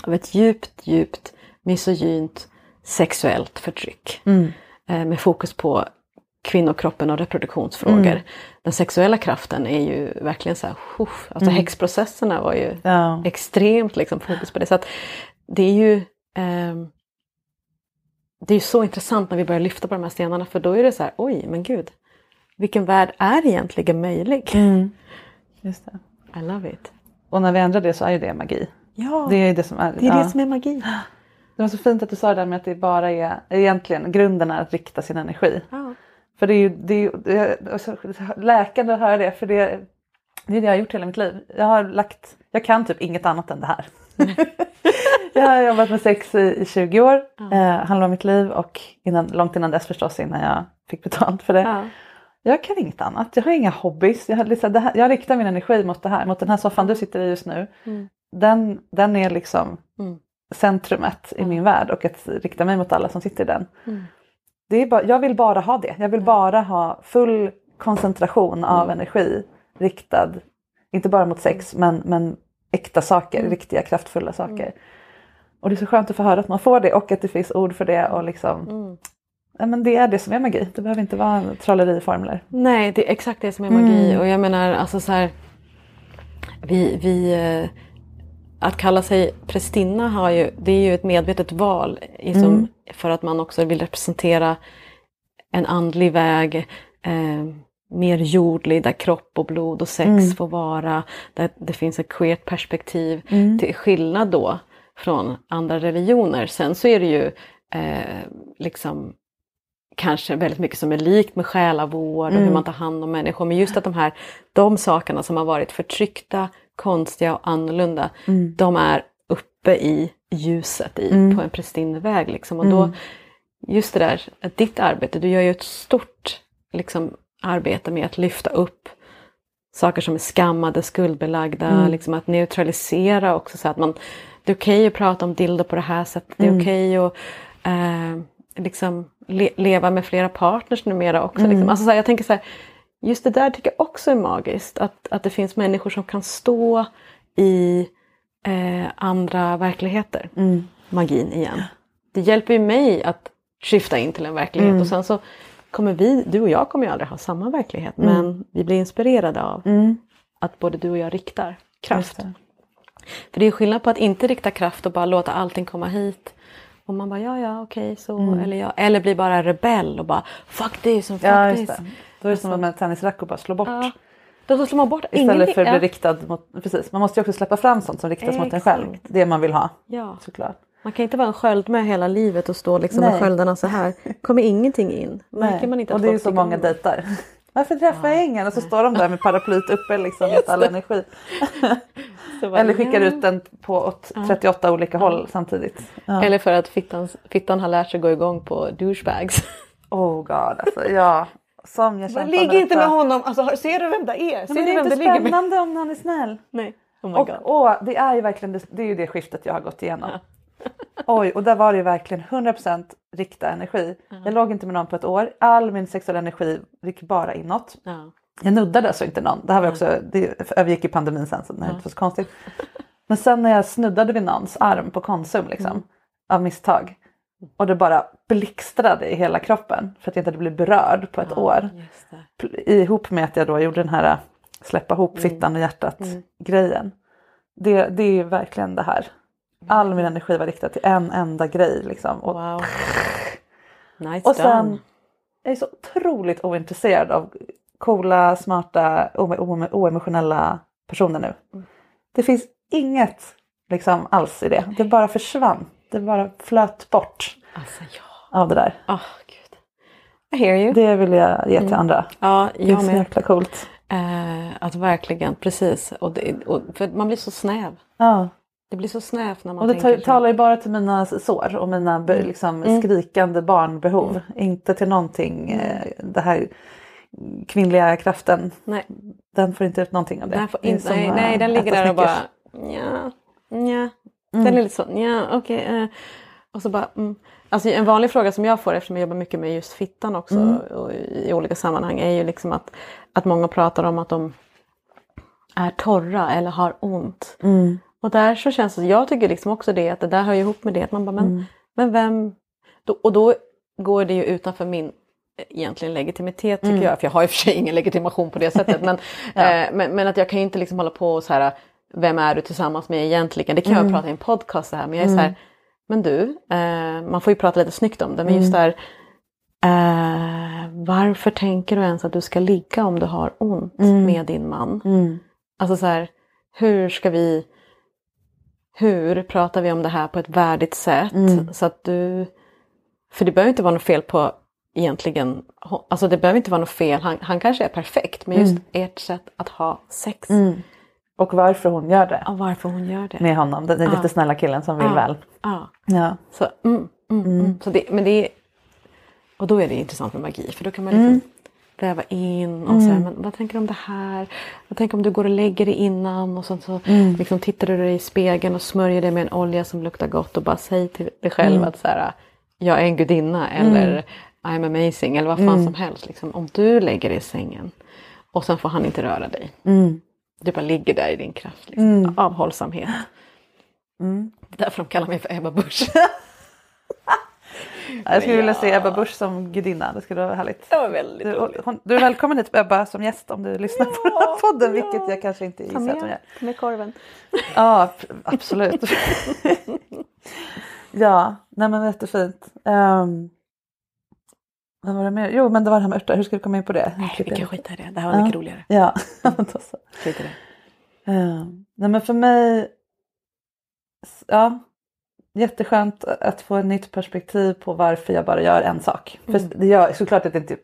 av ett djupt, djupt misogynt sexuellt förtryck. Mm. Eh, med fokus på kvinnokroppen och reproduktionsfrågor. Mm. Den sexuella kraften är ju verkligen så här, uff, alltså mm. häxprocesserna var ju ja. extremt liksom fokus på det. Så att det är ju eh, det är så intressant när vi börjar lyfta på de här stenarna för då är det så här, oj men gud, vilken värld är egentligen möjlig? Mm. Just det. I love it. Och när vi ändrar det så är ju det magi. Ja, det är det som är, det, är ja. det som är magi. Det var så fint att du sa det där med att det bara är, egentligen grunden är att rikta sin energi. Ja. För det är ju, det är ju läkande att höra det för det, det är det jag har gjort hela mitt liv. Jag har lagt, jag kan typ inget annat än det här. jag har jobbat med sex i, i 20 år, mm. eh, halva mitt liv och innan, långt innan dess förstås innan jag fick betalt för det. Mm. Jag kan inget annat, jag har inga hobbys. Jag, liksom, här, jag riktar min energi mot det här, mot den här soffan du sitter i just nu. Mm. Den, den är liksom mm. centrumet i min värld och att rikta mig mot alla som sitter i den. Mm. Det är bara, jag vill bara ha det, jag vill bara ha full koncentration av mm. energi riktad, inte bara mot sex men, men äkta saker, mm. riktiga kraftfulla saker. Mm. Och det är så skönt att få höra att man får det och att det finns ord för det. Och liksom, mm. ja, men det är det som är magi, det behöver inte vara trolleriformler. Nej, det är exakt det som är magi. Mm. Och jag menar alltså så här, vi, vi, eh, att kalla sig prästinna har ju, det är ju ett medvetet val liksom, mm. för att man också vill representera en andlig väg. Eh, mer jordlig, där kropp och blod och sex mm. får vara, där det finns ett queert perspektiv. Mm. Till skillnad då från andra religioner. Sen så är det ju eh, liksom kanske väldigt mycket som är likt med själavård och mm. hur man tar hand om människor. Men just att de här de sakerna som har varit förtryckta, konstiga och annorlunda, mm. de är uppe i ljuset i, mm. på en prästinneväg. Liksom. Och då, mm. just det där, ditt arbete, du gör ju ett stort liksom, arbeta med att lyfta upp saker som är skammade, skuldbelagda, mm. liksom att neutralisera också så att man, det är okej okay att prata om dildo på det här sättet, det är mm. okej okay att eh, liksom le, leva med flera partners numera också. Mm. Liksom. Alltså så här, jag tänker så här, just det där tycker jag också är magiskt, att, att det finns människor som kan stå i eh, andra verkligheter. Mm. Magin igen. Det hjälper ju mig att skifta in till en verklighet mm. och sen så kommer vi, du och jag kommer ju aldrig ha samma verklighet mm. men vi blir inspirerade av mm. att både du och jag riktar kraft. Det. För det är skillnad på att inte rikta kraft och bara låta allting komma hit. Och man bara ja ja okej så mm. eller ja. Eller bli bara rebell och bara fuck this och fuck ja, this. Det. Då är det som alltså, med en tennisracket och bara slå bort. Ja. Då slår man bort Istället för att bli riktad mot, precis man måste ju också släppa fram sånt som riktas Exakt. mot en själv. Det man vill ha. Ja. Såklart. Man kan inte vara en sköld med hela livet och stå liksom med sköldarna så här. kommer ingenting in. Märker man inte och det är så många dejtar. Varför träffar jag ingen? Och så står de där med paraplyet uppe liksom med all energi. Eller skickar ja. ut den på åt 38 ja. olika håll samtidigt. Ja. Eller för att fittan, fittan har lärt sig gå igång på douchebags. Oh god alltså ja. Som jag kämpar Ligg inte med honom, alltså, ser du vem det är? Ser men det är inte spännande om han är snäll. Nej. Oh och, och det är ju verkligen det, det, är ju det skiftet jag har gått igenom. Oj, och där var det ju verkligen 100% rikta energi. Mm. Jag låg inte med någon på ett år. All min sexuella energi gick bara inåt. Mm. jag nuddade så inte någon. Det här var också, det övergick i pandemin sen så det är inte så konstigt. Men sen när jag snuddade vid någons arm på Konsum liksom, mm. av misstag och det bara blixtrade i hela kroppen för att jag inte hade blivit berörd på ett ja, år. Ihop med att jag då gjorde den här äh, släppa ihop mm. fittan och hjärtat mm. grejen. Det, det är verkligen det här. All min energi var riktad till en enda grej liksom. Och, wow. nice och sen, jag är så otroligt ointresserad av coola, smarta, oemotionella personer nu. Mm. Det finns inget liksom alls i det. Det bara försvann. Det bara flöt bort alltså, ja. av det där. Oh, Gud. I hear you. Det vill jag ge till mm. andra. Ja, jag det är så jäkla coolt. Eh, att verkligen, precis. Och, det, och för man blir så snäv. Ja. Det blir så snävt när man Och det tänker talar ju bara till mina sår och mina mm. liksom, mm. skrikande barnbehov. Mm. Inte till någonting, eh, det här kvinnliga kraften. Nej. Den får inte ut någonting av det. Den inte, nej, nej, den ligger där och bara ja, ja. Den är lite så, ja okej. Okay, eh. Och så bara, mm. Alltså en vanlig fråga som jag får eftersom jag jobbar mycket med just fittan också mm. i olika sammanhang är ju liksom att, att många pratar om att de är torra eller har ont. Mm. Och där så känns det, jag tycker liksom också det att det där hör ihop med det att man bara, men, mm. men vem, då, och då går det ju utanför min egentligen legitimitet tycker mm. jag, för jag har i och för sig ingen legitimation på det sättet. Men, ja. eh, men, men, att jag kan inte liksom hålla på och så här, vem är du tillsammans med egentligen? Det kan mm. jag prata i en podcast så här, men jag är mm. så här, men du, eh, man får ju prata lite snyggt om det, men just mm. där, eh, varför tänker du ens att du ska ligga om du har ont mm. med din man? Mm. Alltså så här, hur ska vi, hur pratar vi om det här på ett värdigt sätt? Så att du, för det behöver inte vara något fel på egentligen, alltså det behöver inte vara något fel, han, han kanske är perfekt, men just mm. ert sätt att ha sex. Mm. Och varför hon gör det. Ja, varför hon gör det. Med honom, den, den ja. lite snälla killen som vill ja. väl. Ja. ja. Så, mm, mm, mm. mm. så det, men det är, och då är det intressant med magi för då kan man liksom mm. Väva in och säga, men vad tänker du om det här? Vad tänker om du går och lägger dig innan och så, så liksom tittar du dig i spegeln och smörjer dig med en olja som luktar gott och bara säg till dig själv att så här, jag är en gudinna eller I'm amazing eller vad fan mm. som helst. Liksom. Om du lägger dig i sängen och sen får han inte röra dig. Mm. Du bara ligger där i din kraft. Liksom. Mm. Avhållsamhet. Mm. Därför de kallar mig för Ebba Busch. jag skulle vilja se Ebba Busch som gudinna, det skulle vara härligt. Det var väldigt du, hon, du är välkommen hit Ebba som gäst om du lyssnar ja, på den här podden, ja. vilket jag kanske inte gissar att hon gör. Ta med korven. Ja, absolut. ja, nej men jättefint. Um, vad var det mer? Jo men det var det här med örter, hur ska vi komma in på det? Nej, vi kan skita i det, det här var ja. mycket roligare. Ja. Skit i det. Uh, nej men för mig, ja, jätteskönt att få ett nytt perspektiv på varför jag bara gör en sak. Mm. För det gör, såklart att jag inte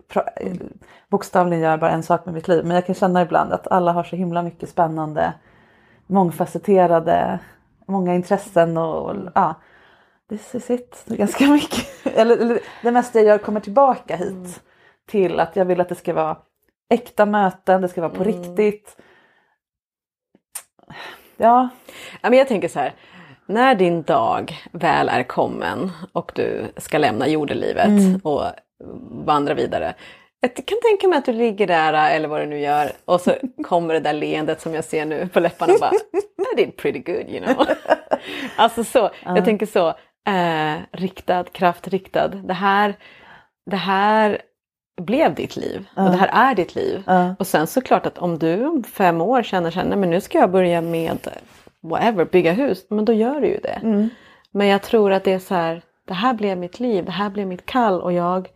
bokstavligen gör bara en sak med mitt liv men jag kan känna ibland att alla har så himla mycket spännande, mångfacetterade, många intressen och, och ja this is it. Ganska mycket. eller, eller, det mesta jag gör kommer tillbaka hit mm. till att jag vill att det ska vara äkta möten, det ska vara på mm. riktigt. Ja. ja men jag tänker så här, när din dag väl är kommen och du ska lämna jordelivet mm. och vandra vidare. Jag kan tänka mig att du ligger där eller vad du nu gör och så kommer det där leendet som jag ser nu på läpparna och bara I did pretty good you know. alltså så, uh. jag tänker så, eh, riktad, kraftriktad. Det här, det här blev ditt liv uh. och det här är ditt liv. Uh. Och sen såklart att om du om fem år känner känner men nu ska jag börja med whatever, bygga hus, men då gör du ju det. Mm. Men jag tror att det är så här, det här blev mitt liv, det här blev mitt kall och jag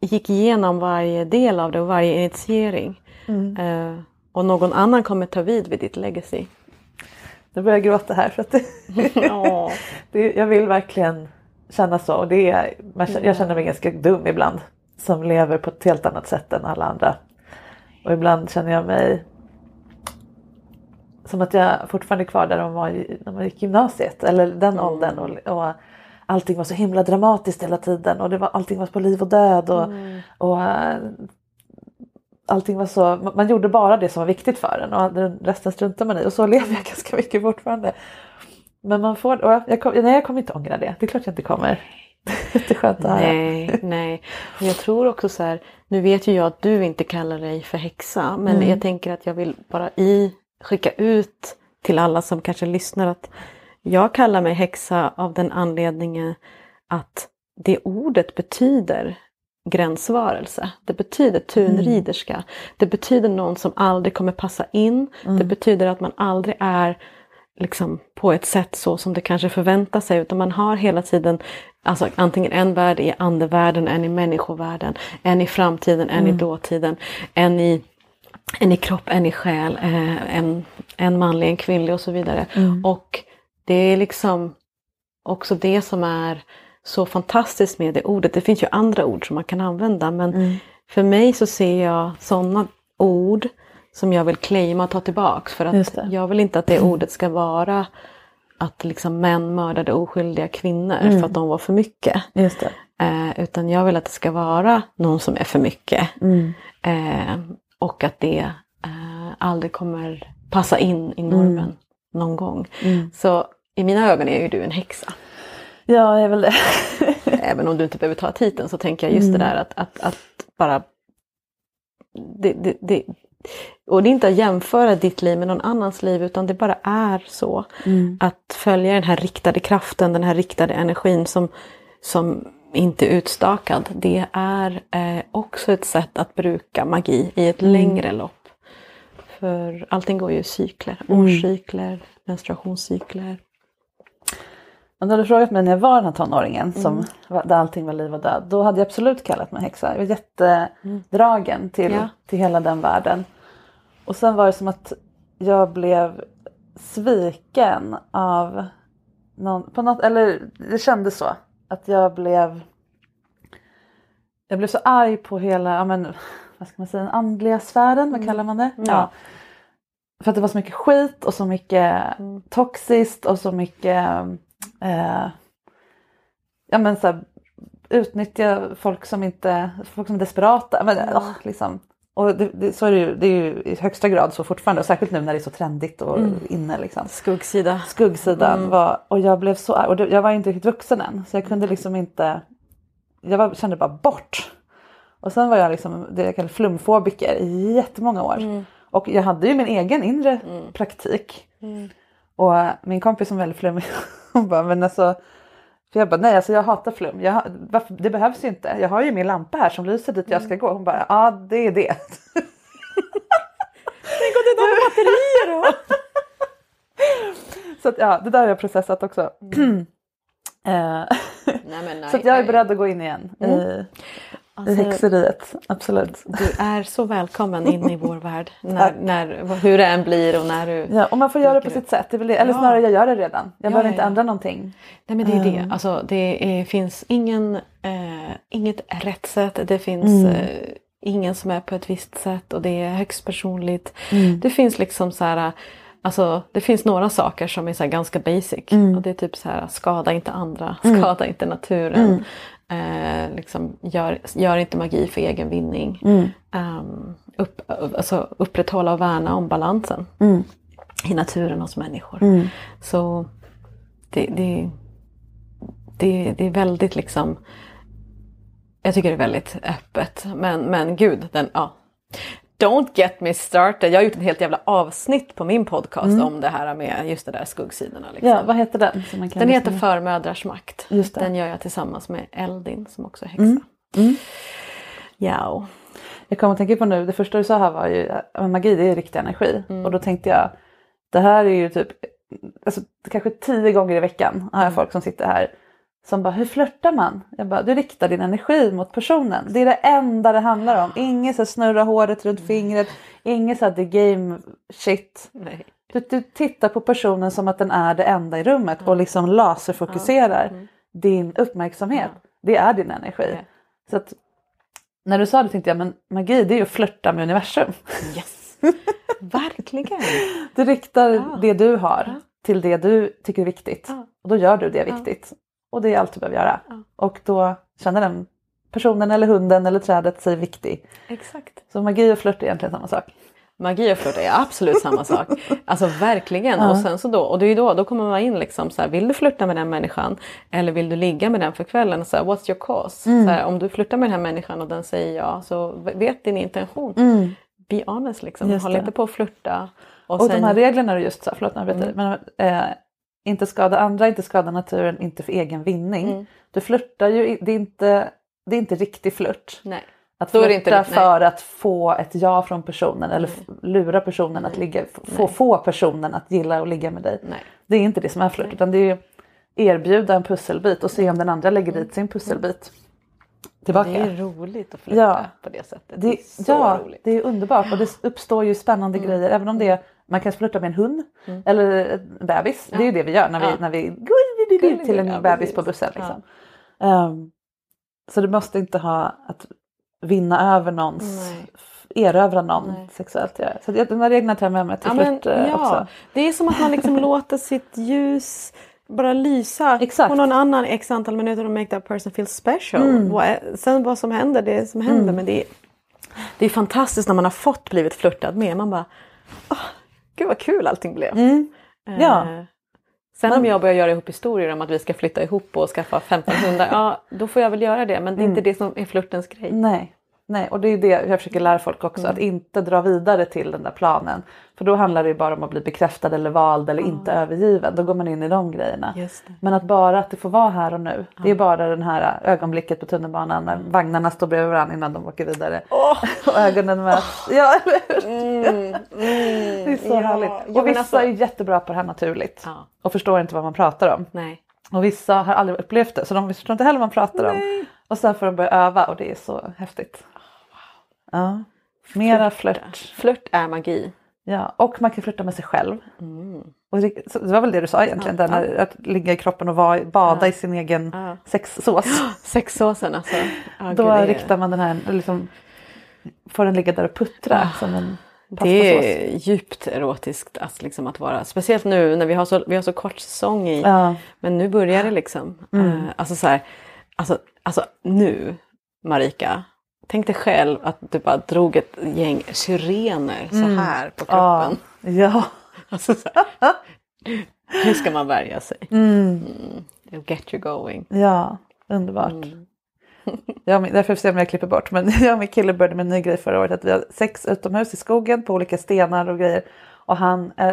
gick igenom varje del av det och varje initiering. Mm. Uh, och någon annan kommer ta vid vid ditt legacy. Nu börjar jag gråta här för att det, det, jag vill verkligen känna så. Och det är, jag känner mig ganska dum ibland som lever på ett helt annat sätt än alla andra. Och ibland känner jag mig som att jag fortfarande är kvar där man var när man gick gymnasiet eller den mm. åldern. Och, och allting var så himla dramatiskt hela tiden och det var, allting var på liv och död. Och, mm. och allting var så, man gjorde bara det som var viktigt för en och resten struntade man i och så lever jag ganska mycket fortfarande. Men man får, och jag, jag, nej jag kommer inte ångra det, det är klart jag inte kommer. Jätteskönt att höra. Nej, nej. Jag tror också så här, nu vet ju jag att du inte kallar dig för häxa men mm. jag tänker att jag vill bara i skicka ut till alla som kanske lyssnar att jag kallar mig häxa av den anledningen att det ordet betyder gränsvarelse. Det betyder tunriderska. Mm. Det betyder någon som aldrig kommer passa in. Mm. Det betyder att man aldrig är liksom på ett sätt så som det kanske förväntar sig utan man har hela tiden alltså antingen en värld i andevärlden, en i människovärlden, en i framtiden, en mm. i dåtiden, en i, en i kropp, en i själ, eh, en, en manlig, en kvinnlig och så vidare. Mm. Och det är liksom också det som är så fantastiskt med det ordet. Det finns ju andra ord som man kan använda men mm. för mig så ser jag sådana ord som jag vill claima och ta tillbaks för att jag vill inte att det ordet ska vara att liksom män mördade oskyldiga kvinnor mm. för att de var för mycket. Eh, utan jag vill att det ska vara någon som är för mycket. Mm. Eh, och att det eh, aldrig kommer passa in i normen mm. någon gång. Mm. Så i mina ögon är ju du en häxa. Ja, jag är väl det. Även om du inte behöver ta titeln så tänker jag just det mm. där att, att, att bara det, det, det, och det är inte att jämföra ditt liv med någon annans liv utan det bara är så. Mm. Att följa den här riktade kraften, den här riktade energin som, som inte utstakad. Det är eh, också ett sätt att bruka magi i ett mm. längre lopp. För allting går ju i cykler, mm. årscykler, menstruationscykler. Om du hade frågat mig när jag var den här tonåringen som, mm. där allting var liv och död. Då hade jag absolut kallat mig häxa. Jag var jättedragen till, ja. till hela den världen. Och sen var det som att jag blev sviken av någon, på något, eller det kändes så. Att jag blev jag blev så arg på hela, ja men, vad ska man säga, den andliga sfären, vad mm. kallar man det? Ja. ja. För att det var så mycket skit och så mycket mm. toxiskt och så mycket eh, ja men så här, utnyttja folk som inte, folk som är desperata. Men, mm. oh, liksom. Och det, det, så är det, ju, det är ju i högsta grad så fortfarande och särskilt nu när det är så trendigt och mm. inne. Liksom. Skuggsida. Skuggsidan mm. var, och jag blev så och det, jag var inte riktigt vuxen än så jag kunde liksom inte, jag var, kände bara bort. Och sen var jag liksom det jag kallar flumfobiker i jättemånga år. Mm. Och jag hade ju min egen inre mm. praktik. Mm. Och min kompis som är väldigt flummig hon bara men alltså för jag bara nej alltså jag hatar flum. Jag, varför, det behövs ju inte. Jag har ju min lampa här som lyser dit jag ska gå. Hon bara ja det är det. Tänk om det är de batterier då? så att, ja det där har jag processat också. Mm. Eh, nej, nej, så jag är beredd att gå in igen mm. Alltså, I häxeriet, absolut. Du är så välkommen in i vår värld. När, när, hur det än blir och när du... Ja, och man får göra det på sitt sätt. Eller ja. snarare jag gör det redan. Jag ja, behöver ja, inte ändra någonting. Nej men det är det. Mm. Alltså, det är, finns ingen, eh, inget rätt sätt. Det finns mm. eh, ingen som är på ett visst sätt och det är högst personligt. Mm. Det finns liksom så här Alltså det finns några saker som är så ganska basic. Mm. Och det är typ så här skada inte andra, mm. skada inte naturen. Eh, liksom, gör, gör inte magi för egen vinning. Mm. Um, upp, alltså, upprätthålla och värna om balansen mm. i naturen hos människor. Mm. Så det, det, det, det är väldigt liksom jag tycker det är väldigt öppet. Men, men gud, den, ja, Don't get me started. Jag har gjort ett helt jävla avsnitt på min podcast mm. om det här med just det där skuggsidorna. Liksom. Ja, vad heter den? den heter med? Förmödrars makt. Den gör jag tillsammans med Eldin som också är häxa. Mm. Mm. Ja. Jag kommer att tänka på nu, det första du sa här var ju att magi det är riktig energi. Mm. Och då tänkte jag, det här är ju typ, alltså, kanske tio gånger i veckan har jag mm. folk som sitter här som bara, hur flörtar man? Jag bara, du riktar din energi mot personen. Det är det enda det handlar om. Inget så snurra håret runt fingret, inget så the game shit. Du, du, tittar på personen som att den är det enda i rummet och liksom laserfokuserar mm. din uppmärksamhet. Det är din energi. Så att, när du sa det tänkte jag, men magi det är ju att flörta med universum. Yes. Verkligen. Du riktar ja. det du har ja. till det du tycker är viktigt. Ja. Och då gör du det viktigt. Och det är allt du behöver göra. Ja. Och då känner den personen eller hunden eller trädet sig viktig. Exakt. Så magi och flört är egentligen samma sak. Magi och flört är absolut samma sak. Alltså verkligen. Ja. Och sen så då, och det är då, då kommer man in liksom så här, vill du flirta med den människan eller vill du ligga med den för kvällen? Så här, What's your cause? Mm. Så här, om du flirtar med den här människan och den säger ja, så vet din intention. Mm. Be honest liksom, håll inte på att flirta. Och, och sen... de här reglerna du just sa, förlåt jag mm. men, eh, inte skada andra, inte skada naturen, inte för egen vinning. Mm. Du flörtar ju, det är inte, det är inte riktig flört. Nej. Att flirta för att få ett ja från personen eller lura personen att ligga, få, få personen att gilla och ligga med dig. Nej. Det är inte det som är flört utan det är erbjuda en pusselbit och se om den andra lägger dit sin pusselbit. Tillbaka. Det är roligt att flirta ja. på det sättet. Det, det är ja, roligt. det är underbart och det uppstår ju spännande mm. grejer även om det är man kan flirta med en hund mm. eller en bebis. Ja. Det är ju det vi gör när vi, ja. när vi går till en ja, bebis precis. på bussen. Liksom. Um, så du måste inte ha att vinna över någons, Nej. erövra någon Nej. sexuellt. Ja. Så de här reglerna tar jag med mig till ja, flirt eh, ja. också. Det är som att man liksom låter sitt ljus bara lysa Exakt. på någon annan x antal minuter och make that person feel special. Mm. Sen vad som händer, det är som händer. Mm. Men det är, det är fantastiskt när man har fått blivit flörtad med. Man bara, oh, gud vad kul allting blev. Mm. Ja. Eh, sen om jag börjar göra ihop historier om att vi ska flytta ihop och skaffa 15 hundar, ja då får jag väl göra det. Men det är inte mm. det som är flörtens grej. Nej. Nej, och det är det jag försöker lära folk också, mm. att inte dra vidare till den där planen. För då handlar det ju bara om att bli bekräftad eller vald eller mm. inte övergiven. Då går man in i de grejerna. Men att bara att det får vara här och nu. Mm. Det är bara det här ögonblicket på tunnelbanan när vagnarna står bredvid varandra innan de åker vidare. Oh. och ögonen möts. Oh. Ja, mm. mm. Det är så ja. härligt. Och vissa alltså... är jättebra på det här naturligt. Ja. Och förstår inte vad man pratar om. Nej. Och vissa har aldrig upplevt det så de förstår inte heller vad man pratar Nej. om. Och sen får de börja öva och det är så häftigt. Ja. Mera flört. Flört är magi. Ja, och man kan flirta med sig själv. Mm. Och det, det, var väl det du sa egentligen, ja, där, ja. att ligga i kroppen och vara, bada ja. i sin egen ja. sexsås. Sexsåsen alltså. Oh, Då Gud, riktar man den här, liksom, får den ligga där och puttra som en det är djupt erotiskt att, liksom, att vara, speciellt nu när vi har så, vi har så kort säsong i, men nu börjar det liksom. Mm. Uh, alltså så här, alltså, alltså nu Marika, Tänk dig själv att du bara drog ett gäng syrener så mm. här på kroppen. Ah, ja. Alltså så här. Hur ska man värja sig? Mm. Mm. Get you going. Ja, underbart. Mm. Jag, därför ser jag om jag klipper bort. Men jag och min kille började med en ny grej förra året. Att vi har sex utomhus i skogen på olika stenar och grejer. Och han eh,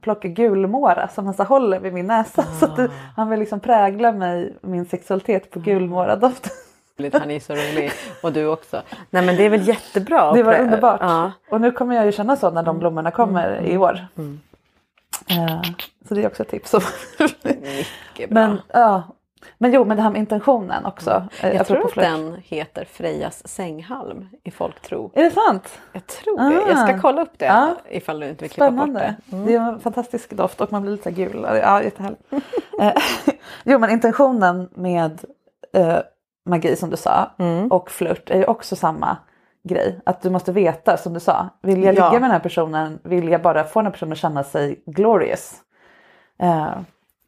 plockar gulmåra som han så håller vid min näsa. Ah. Så att det, han vill liksom prägla mig, min sexualitet på gulmåradoften. Han är så rolig. Och du också. Nej men det är väl jättebra. Det var underbart. Ja. Och nu kommer jag ju känna så när de blommorna kommer mm. i år. Mm. Uh, så det är också ett tips. Mycket bra. Men, ja. men jo, men det här med intentionen också. Mm. Jag, jag tror att den heter Frejas sänghalm i folktro. Är det sant? Jag tror ah. det. Jag ska kolla upp det ah. ifall du inte vill klippa Spännande. bort det. Mm. Det är en fantastisk doft och man blir lite gul. Ja, jättehärligt. Eh, jo, men intentionen med uh, magi som du sa mm. och flört är ju också samma grej. Att du måste veta som du sa. Vill jag ja. ligga med den här personen? Vill jag bara få den här personen att känna sig glorious? Eh,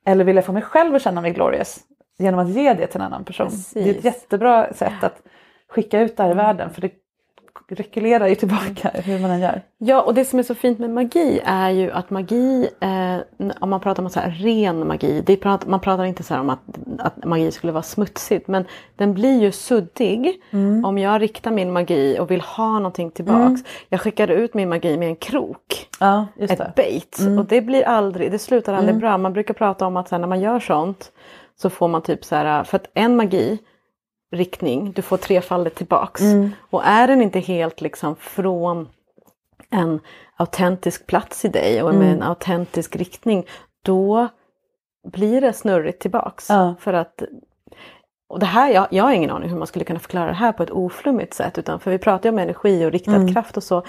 eller vill jag få mig själv att känna mig glorious? Genom att ge det till en annan person. Precis. Det är ett jättebra sätt att skicka ut det här i världen. För det rekylerar ju tillbaka hur man än gör. Ja och det som är så fint med magi är ju att magi, eh, om man pratar om så här, ren magi, det pratar, man pratar inte så om att, att magi skulle vara smutsigt men den blir ju suddig mm. om jag riktar min magi och vill ha någonting tillbaks. Mm. Jag skickar ut min magi med en krok, ja, ett bait mm. och det blir aldrig, det slutar aldrig mm. bra. Man brukar prata om att här, när man gör sånt så får man typ så här, för att en magi riktning, du får trefaldigt tillbaks. Mm. Och är den inte helt liksom från en autentisk plats i dig och med mm. en autentisk riktning, då blir det snurrigt tillbaks. Ja. För att och det här, jag, jag har ingen aning hur man skulle kunna förklara det här på ett oflummigt sätt. Utan, för vi pratar ju om energi och riktad mm. kraft och så.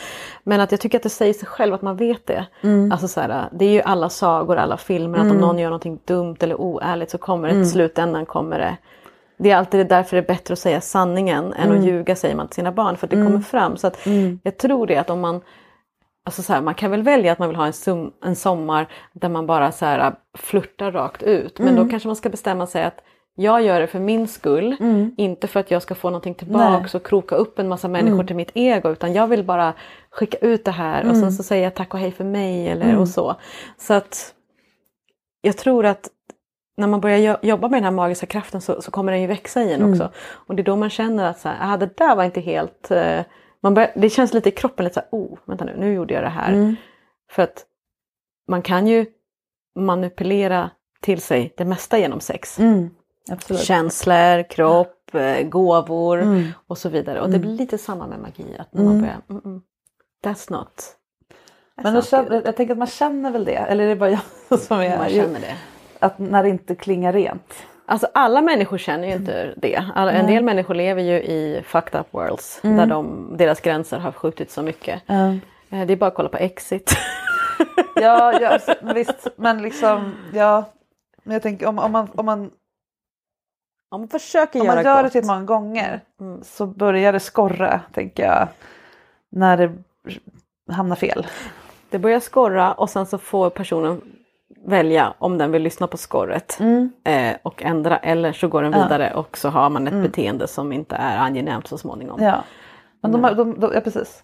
Men att jag tycker att det säger sig själv att man vet det. Mm. Alltså så här, det är ju alla sagor, alla filmer, att om mm. någon gör någonting dumt eller oärligt så kommer det till mm. slutändan kommer det det är alltid därför det är bättre att säga sanningen än mm. att ljuga säger man till sina barn för att det mm. kommer fram. Så att mm. Jag tror det att om man Alltså så här, man kan väl välja att man vill ha en, sum, en sommar där man bara så här flörtar rakt ut. Men då mm. kanske man ska bestämma sig att jag gör det för min skull, Mm. inte för att jag ska få någonting tillbaks och kroka upp en massa människor Mm. till mitt ego utan jag vill bara skicka ut det här och sen så säger jag tack och hej för mig eller och så. Så att jag tror att när man börjar jo- jobba med den här magiska kraften så, så kommer den ju växa i en Mm. också. Och det är då man känner att så här, ah, det där var inte helt... Eh, man börjar, det känns lite i kroppen, lite så här, oh, vänta nu, nu gjorde jag det här. Mm. För att man kan ju manipulera till sig det mesta genom sex. Mm. Absolut. Känslor, kropp, eh, gåvor Mm. och så vidare. Och det blir lite samma med magi, att när Mm. man börjar, mm, mm, that's not... that's Men not känner, jag tänker att man känner väl det, eller är det bara jag som är... man känner det. Att när det inte klingar rent. Alltså alla människor känner ju inte det. Alla, en del människor lever ju i fucked up worlds Mm. där de, deras gränser har skjutit så mycket. Eh, Det är bara att kolla på Exit. Ja, ja alltså, visst, men liksom, ja. Men jag tänker om, om man, om man, Om man försöker om göra man gör det till många gånger Mm. så börjar det skorra, tänker jag, när det hamnar fel. Det börjar skorra och sen så får personen välja om den vill lyssna på skorret eh, och ändra eller så går den Ja. vidare och så har man ett Mm. beteende som inte är angenämt så småningom. Ja, men de, de, de, ja precis.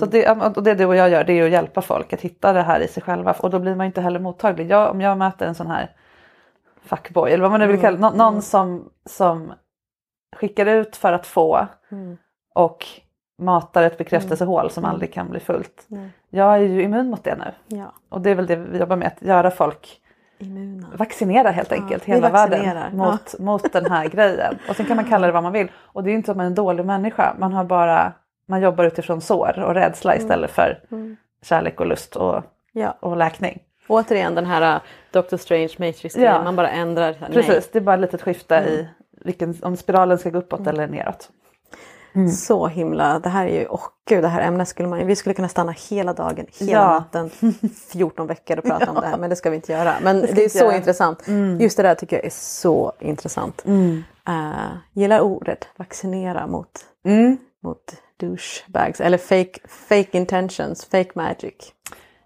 Så det, och det du och jag gör det är att hjälpa folk att hitta det här i sig själva och då blir man inte heller mottaglig. Jag, om jag möter en sån här fuckboy eller vad man nu vill kalla det, nå- någon som, som skickar ut för att få Mm. och matar ett bekräftelsehål som aldrig kan bli fullt. Nej. Jag är ju immun mot det nu Ja, och det är väl det vi jobbar med, att göra folk immuna. vaccinera helt Ja, enkelt vi hela världen mot, mot den här grejen. Och sen kan man kalla det vad man vill. Och det är inte att man är en dålig människa, man har bara man jobbar utifrån sår och rädsla istället för Mm. kärlek och lust och, Ja. och läkning. Återigen den här uh, Doctor Strange Matrix Ja. man bara ändrar. här, Precis, det är bara ett litet skifte i Mm. vilken, om spiralen ska gå uppåt eller neråt. Nej. Så himla, det här är ju, åh gud det här ämnet skulle man vi skulle kunna stanna hela dagen, hela Ja. natten, 14 veckor och prata om det här men det ska vi inte göra. Men Det det, är så göra. intressant. Mm. Just det där tycker jag är så intressant. Uh, gillar ordet vaccinera mot, Mm. mot douchebags eller fake, fake intentions, fake magic.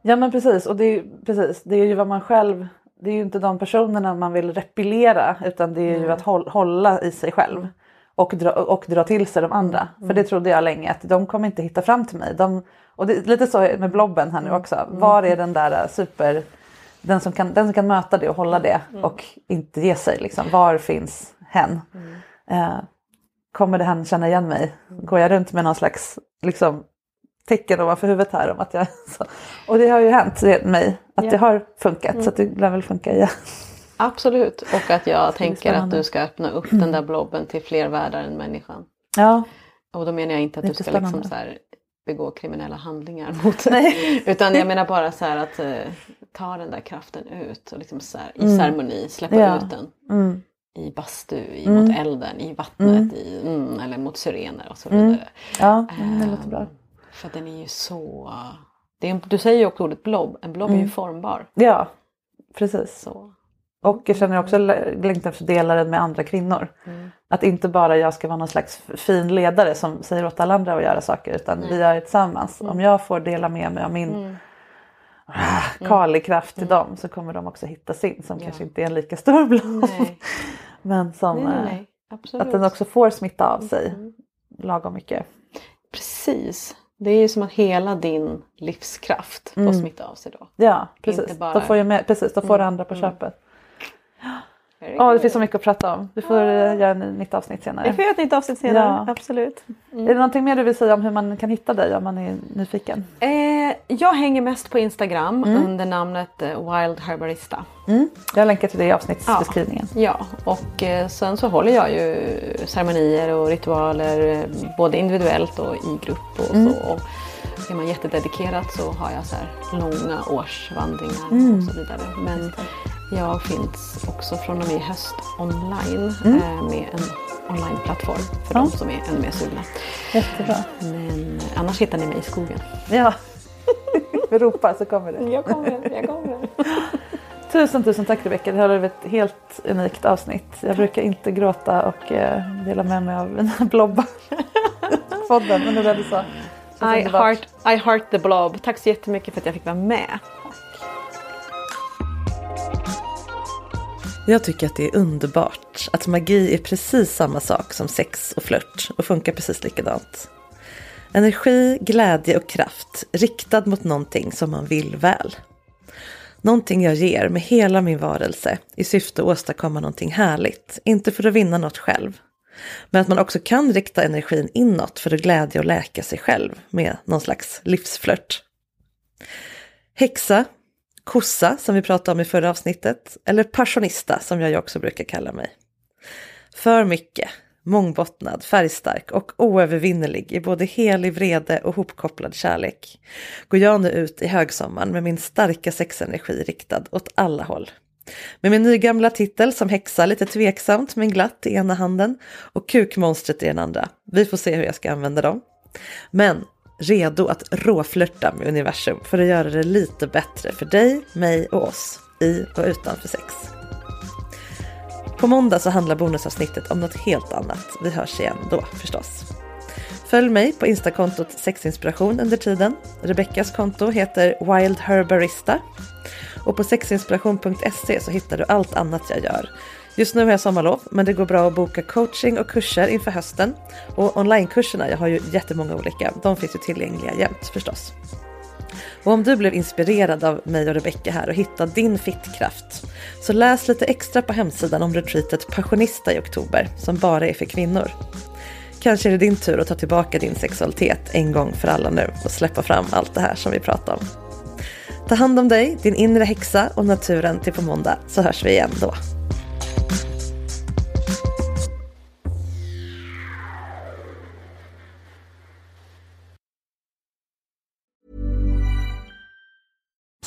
Ja men precis och det är, precis, det är ju vad man själv, det är ju inte de personerna man vill repellera utan det är ju att håll, hålla i sig själv. Och dra, och dra till sig de andra. För det trodde jag länge att de kommer inte hitta fram till mig. De, och det är lite så med blobben här nu också. Var är den där äh, super, den som kan, den som kan möta det och hålla det och inte ge sig. Liksom. Var finns hen? Eh, kommer det hen känna igen mig? Går jag runt med någon slags liksom, tecken ovanför huvudet här om att jag... Så. Och det har ju hänt mig att Ja. det har funkat så att det lär väl funka igen. Absolut, och att jag tänker att du ska öppna upp den där blobben till fler världar än människan. Ja, Och då menar jag inte att du ska liksom så här begå kriminella handlingar mot Utan jag menar bara så här att eh, ta den där kraften ut och liksom så här, i ceremoni släppa Ja. ut den. mm. I bastu, i, Mm. mot elden, i vattnet, i, mm, eller mot syrener och så Mm. vidare. ja det låter bra. Ehm, För den är ju så... Är, en- du säger ju också ordet blob, en blob är Mm. ju formbar. Ja, precis. Så. Och jag känner också lä- längtan efter att dela den med andra kvinnor. Mm. Att inte bara jag ska vara någon slags fin ledare som säger åt alla andra att göra saker utan vi gör det tillsammans. Om jag får dela med mig av min Mm. ah, Kali-kraft till dem så kommer de också hitta sin som kanske inte är en lika stor. Nej. Men som Nej, nej, eh, nej. Att den också får smitta av sig Mm. lagom mycket. Precis. Det är ju som att hela din livskraft får Mm. smitta av sig då. Ja precis, Inte bara- då får, jag med, precis, då får Mm, andra på mm. köpet. Ja, det good. finns så mycket att prata om. Vi får eh, göra en nytt avsnitt senare. Vi får göra ett nytt avsnitt senare, Ja. absolut. Är det någonting mer du vill säga om hur man kan hitta dig om man är nyfiken? Eh, jag hänger mest på Instagram Mm. under namnet eh, Wild Herbarista. Jag länkar till det i avsnittsbeskrivningen. Ja, och eh, sen så håller jag ju ceremonier och ritualer eh, både individuellt och i grupp och Mm. så. Och är man jättededikerad så har jag så långa årsvandringar Mm. och så vidare. Men jag finns också från och med i höst online Mm. eh, med en onlineplattform för Ja. de som är ännu mer sugna. Jättebra. Men annars hittar ni mig i skogen. Ja, vi ropar så kommer det. Jag kommer, jag kommer. Tusen tusen tack Rebecka, det här var ett helt unikt avsnitt. Jag brukar inte gråta och eh, dela med mig av mina blobbar. Podden, men det där du sa. I heart, I heart the blob. Tack så jättemycket för att jag fick vara med. Jag tycker att det är underbart att magi är precis samma sak som sex och flört och funkar precis likadant. Energi, glädje och kraft riktad mot någonting som man vill väl. Någonting jag ger med hela min varelse i syfte att åstadkomma någonting härligt, inte för att vinna något själv. Men att man också kan rikta energin inåt för att glädja och läka sig själv med någon slags livsflört. Häxa, kossa som vi pratade om i förra avsnittet, eller passionista som jag också brukar kalla mig. För mycket, mångbottnad, färgstark och oövervinnerlig i både helig vrede och hopkopplad kärlek går jag nu ut i högsommaren med min starka sexenergi riktad åt alla håll. Med min nygamla titel som häxa lite tveksamt men glatt i ena handen och kukmonstret i den andra. Vi får se hur jag ska använda dem. Men redo att råflörta med universum för att göra det lite bättre för dig, mig och oss i och utanför sex. På måndag så handlar bonusavsnittet om något helt annat. Vi hörs igen då förstås. Följ mig på instakontot sexinspiration under tiden. Rebeckas konto heter Wild Herbarista. Och på sexinspiration.se så hittar du allt annat jag gör. Just nu har jag sommarlov, men det går bra att boka coaching och kurser inför hösten. Och onlinekurserna, jag har ju jättemånga olika, de finns ju tillgängliga jämt förstås. Och om du blev inspirerad av mig och Rebecka här och hittade din fittkraft så läs lite extra på hemsidan om retreatet Passionista i oktober som bara är för kvinnor. Kanske är det din tur att ta tillbaka din sexualitet en gång för alla nu och släppa fram allt det här som vi pratar om. Ta hand om dig, din inre häxa och naturen till på måndag så hörs vi igen då.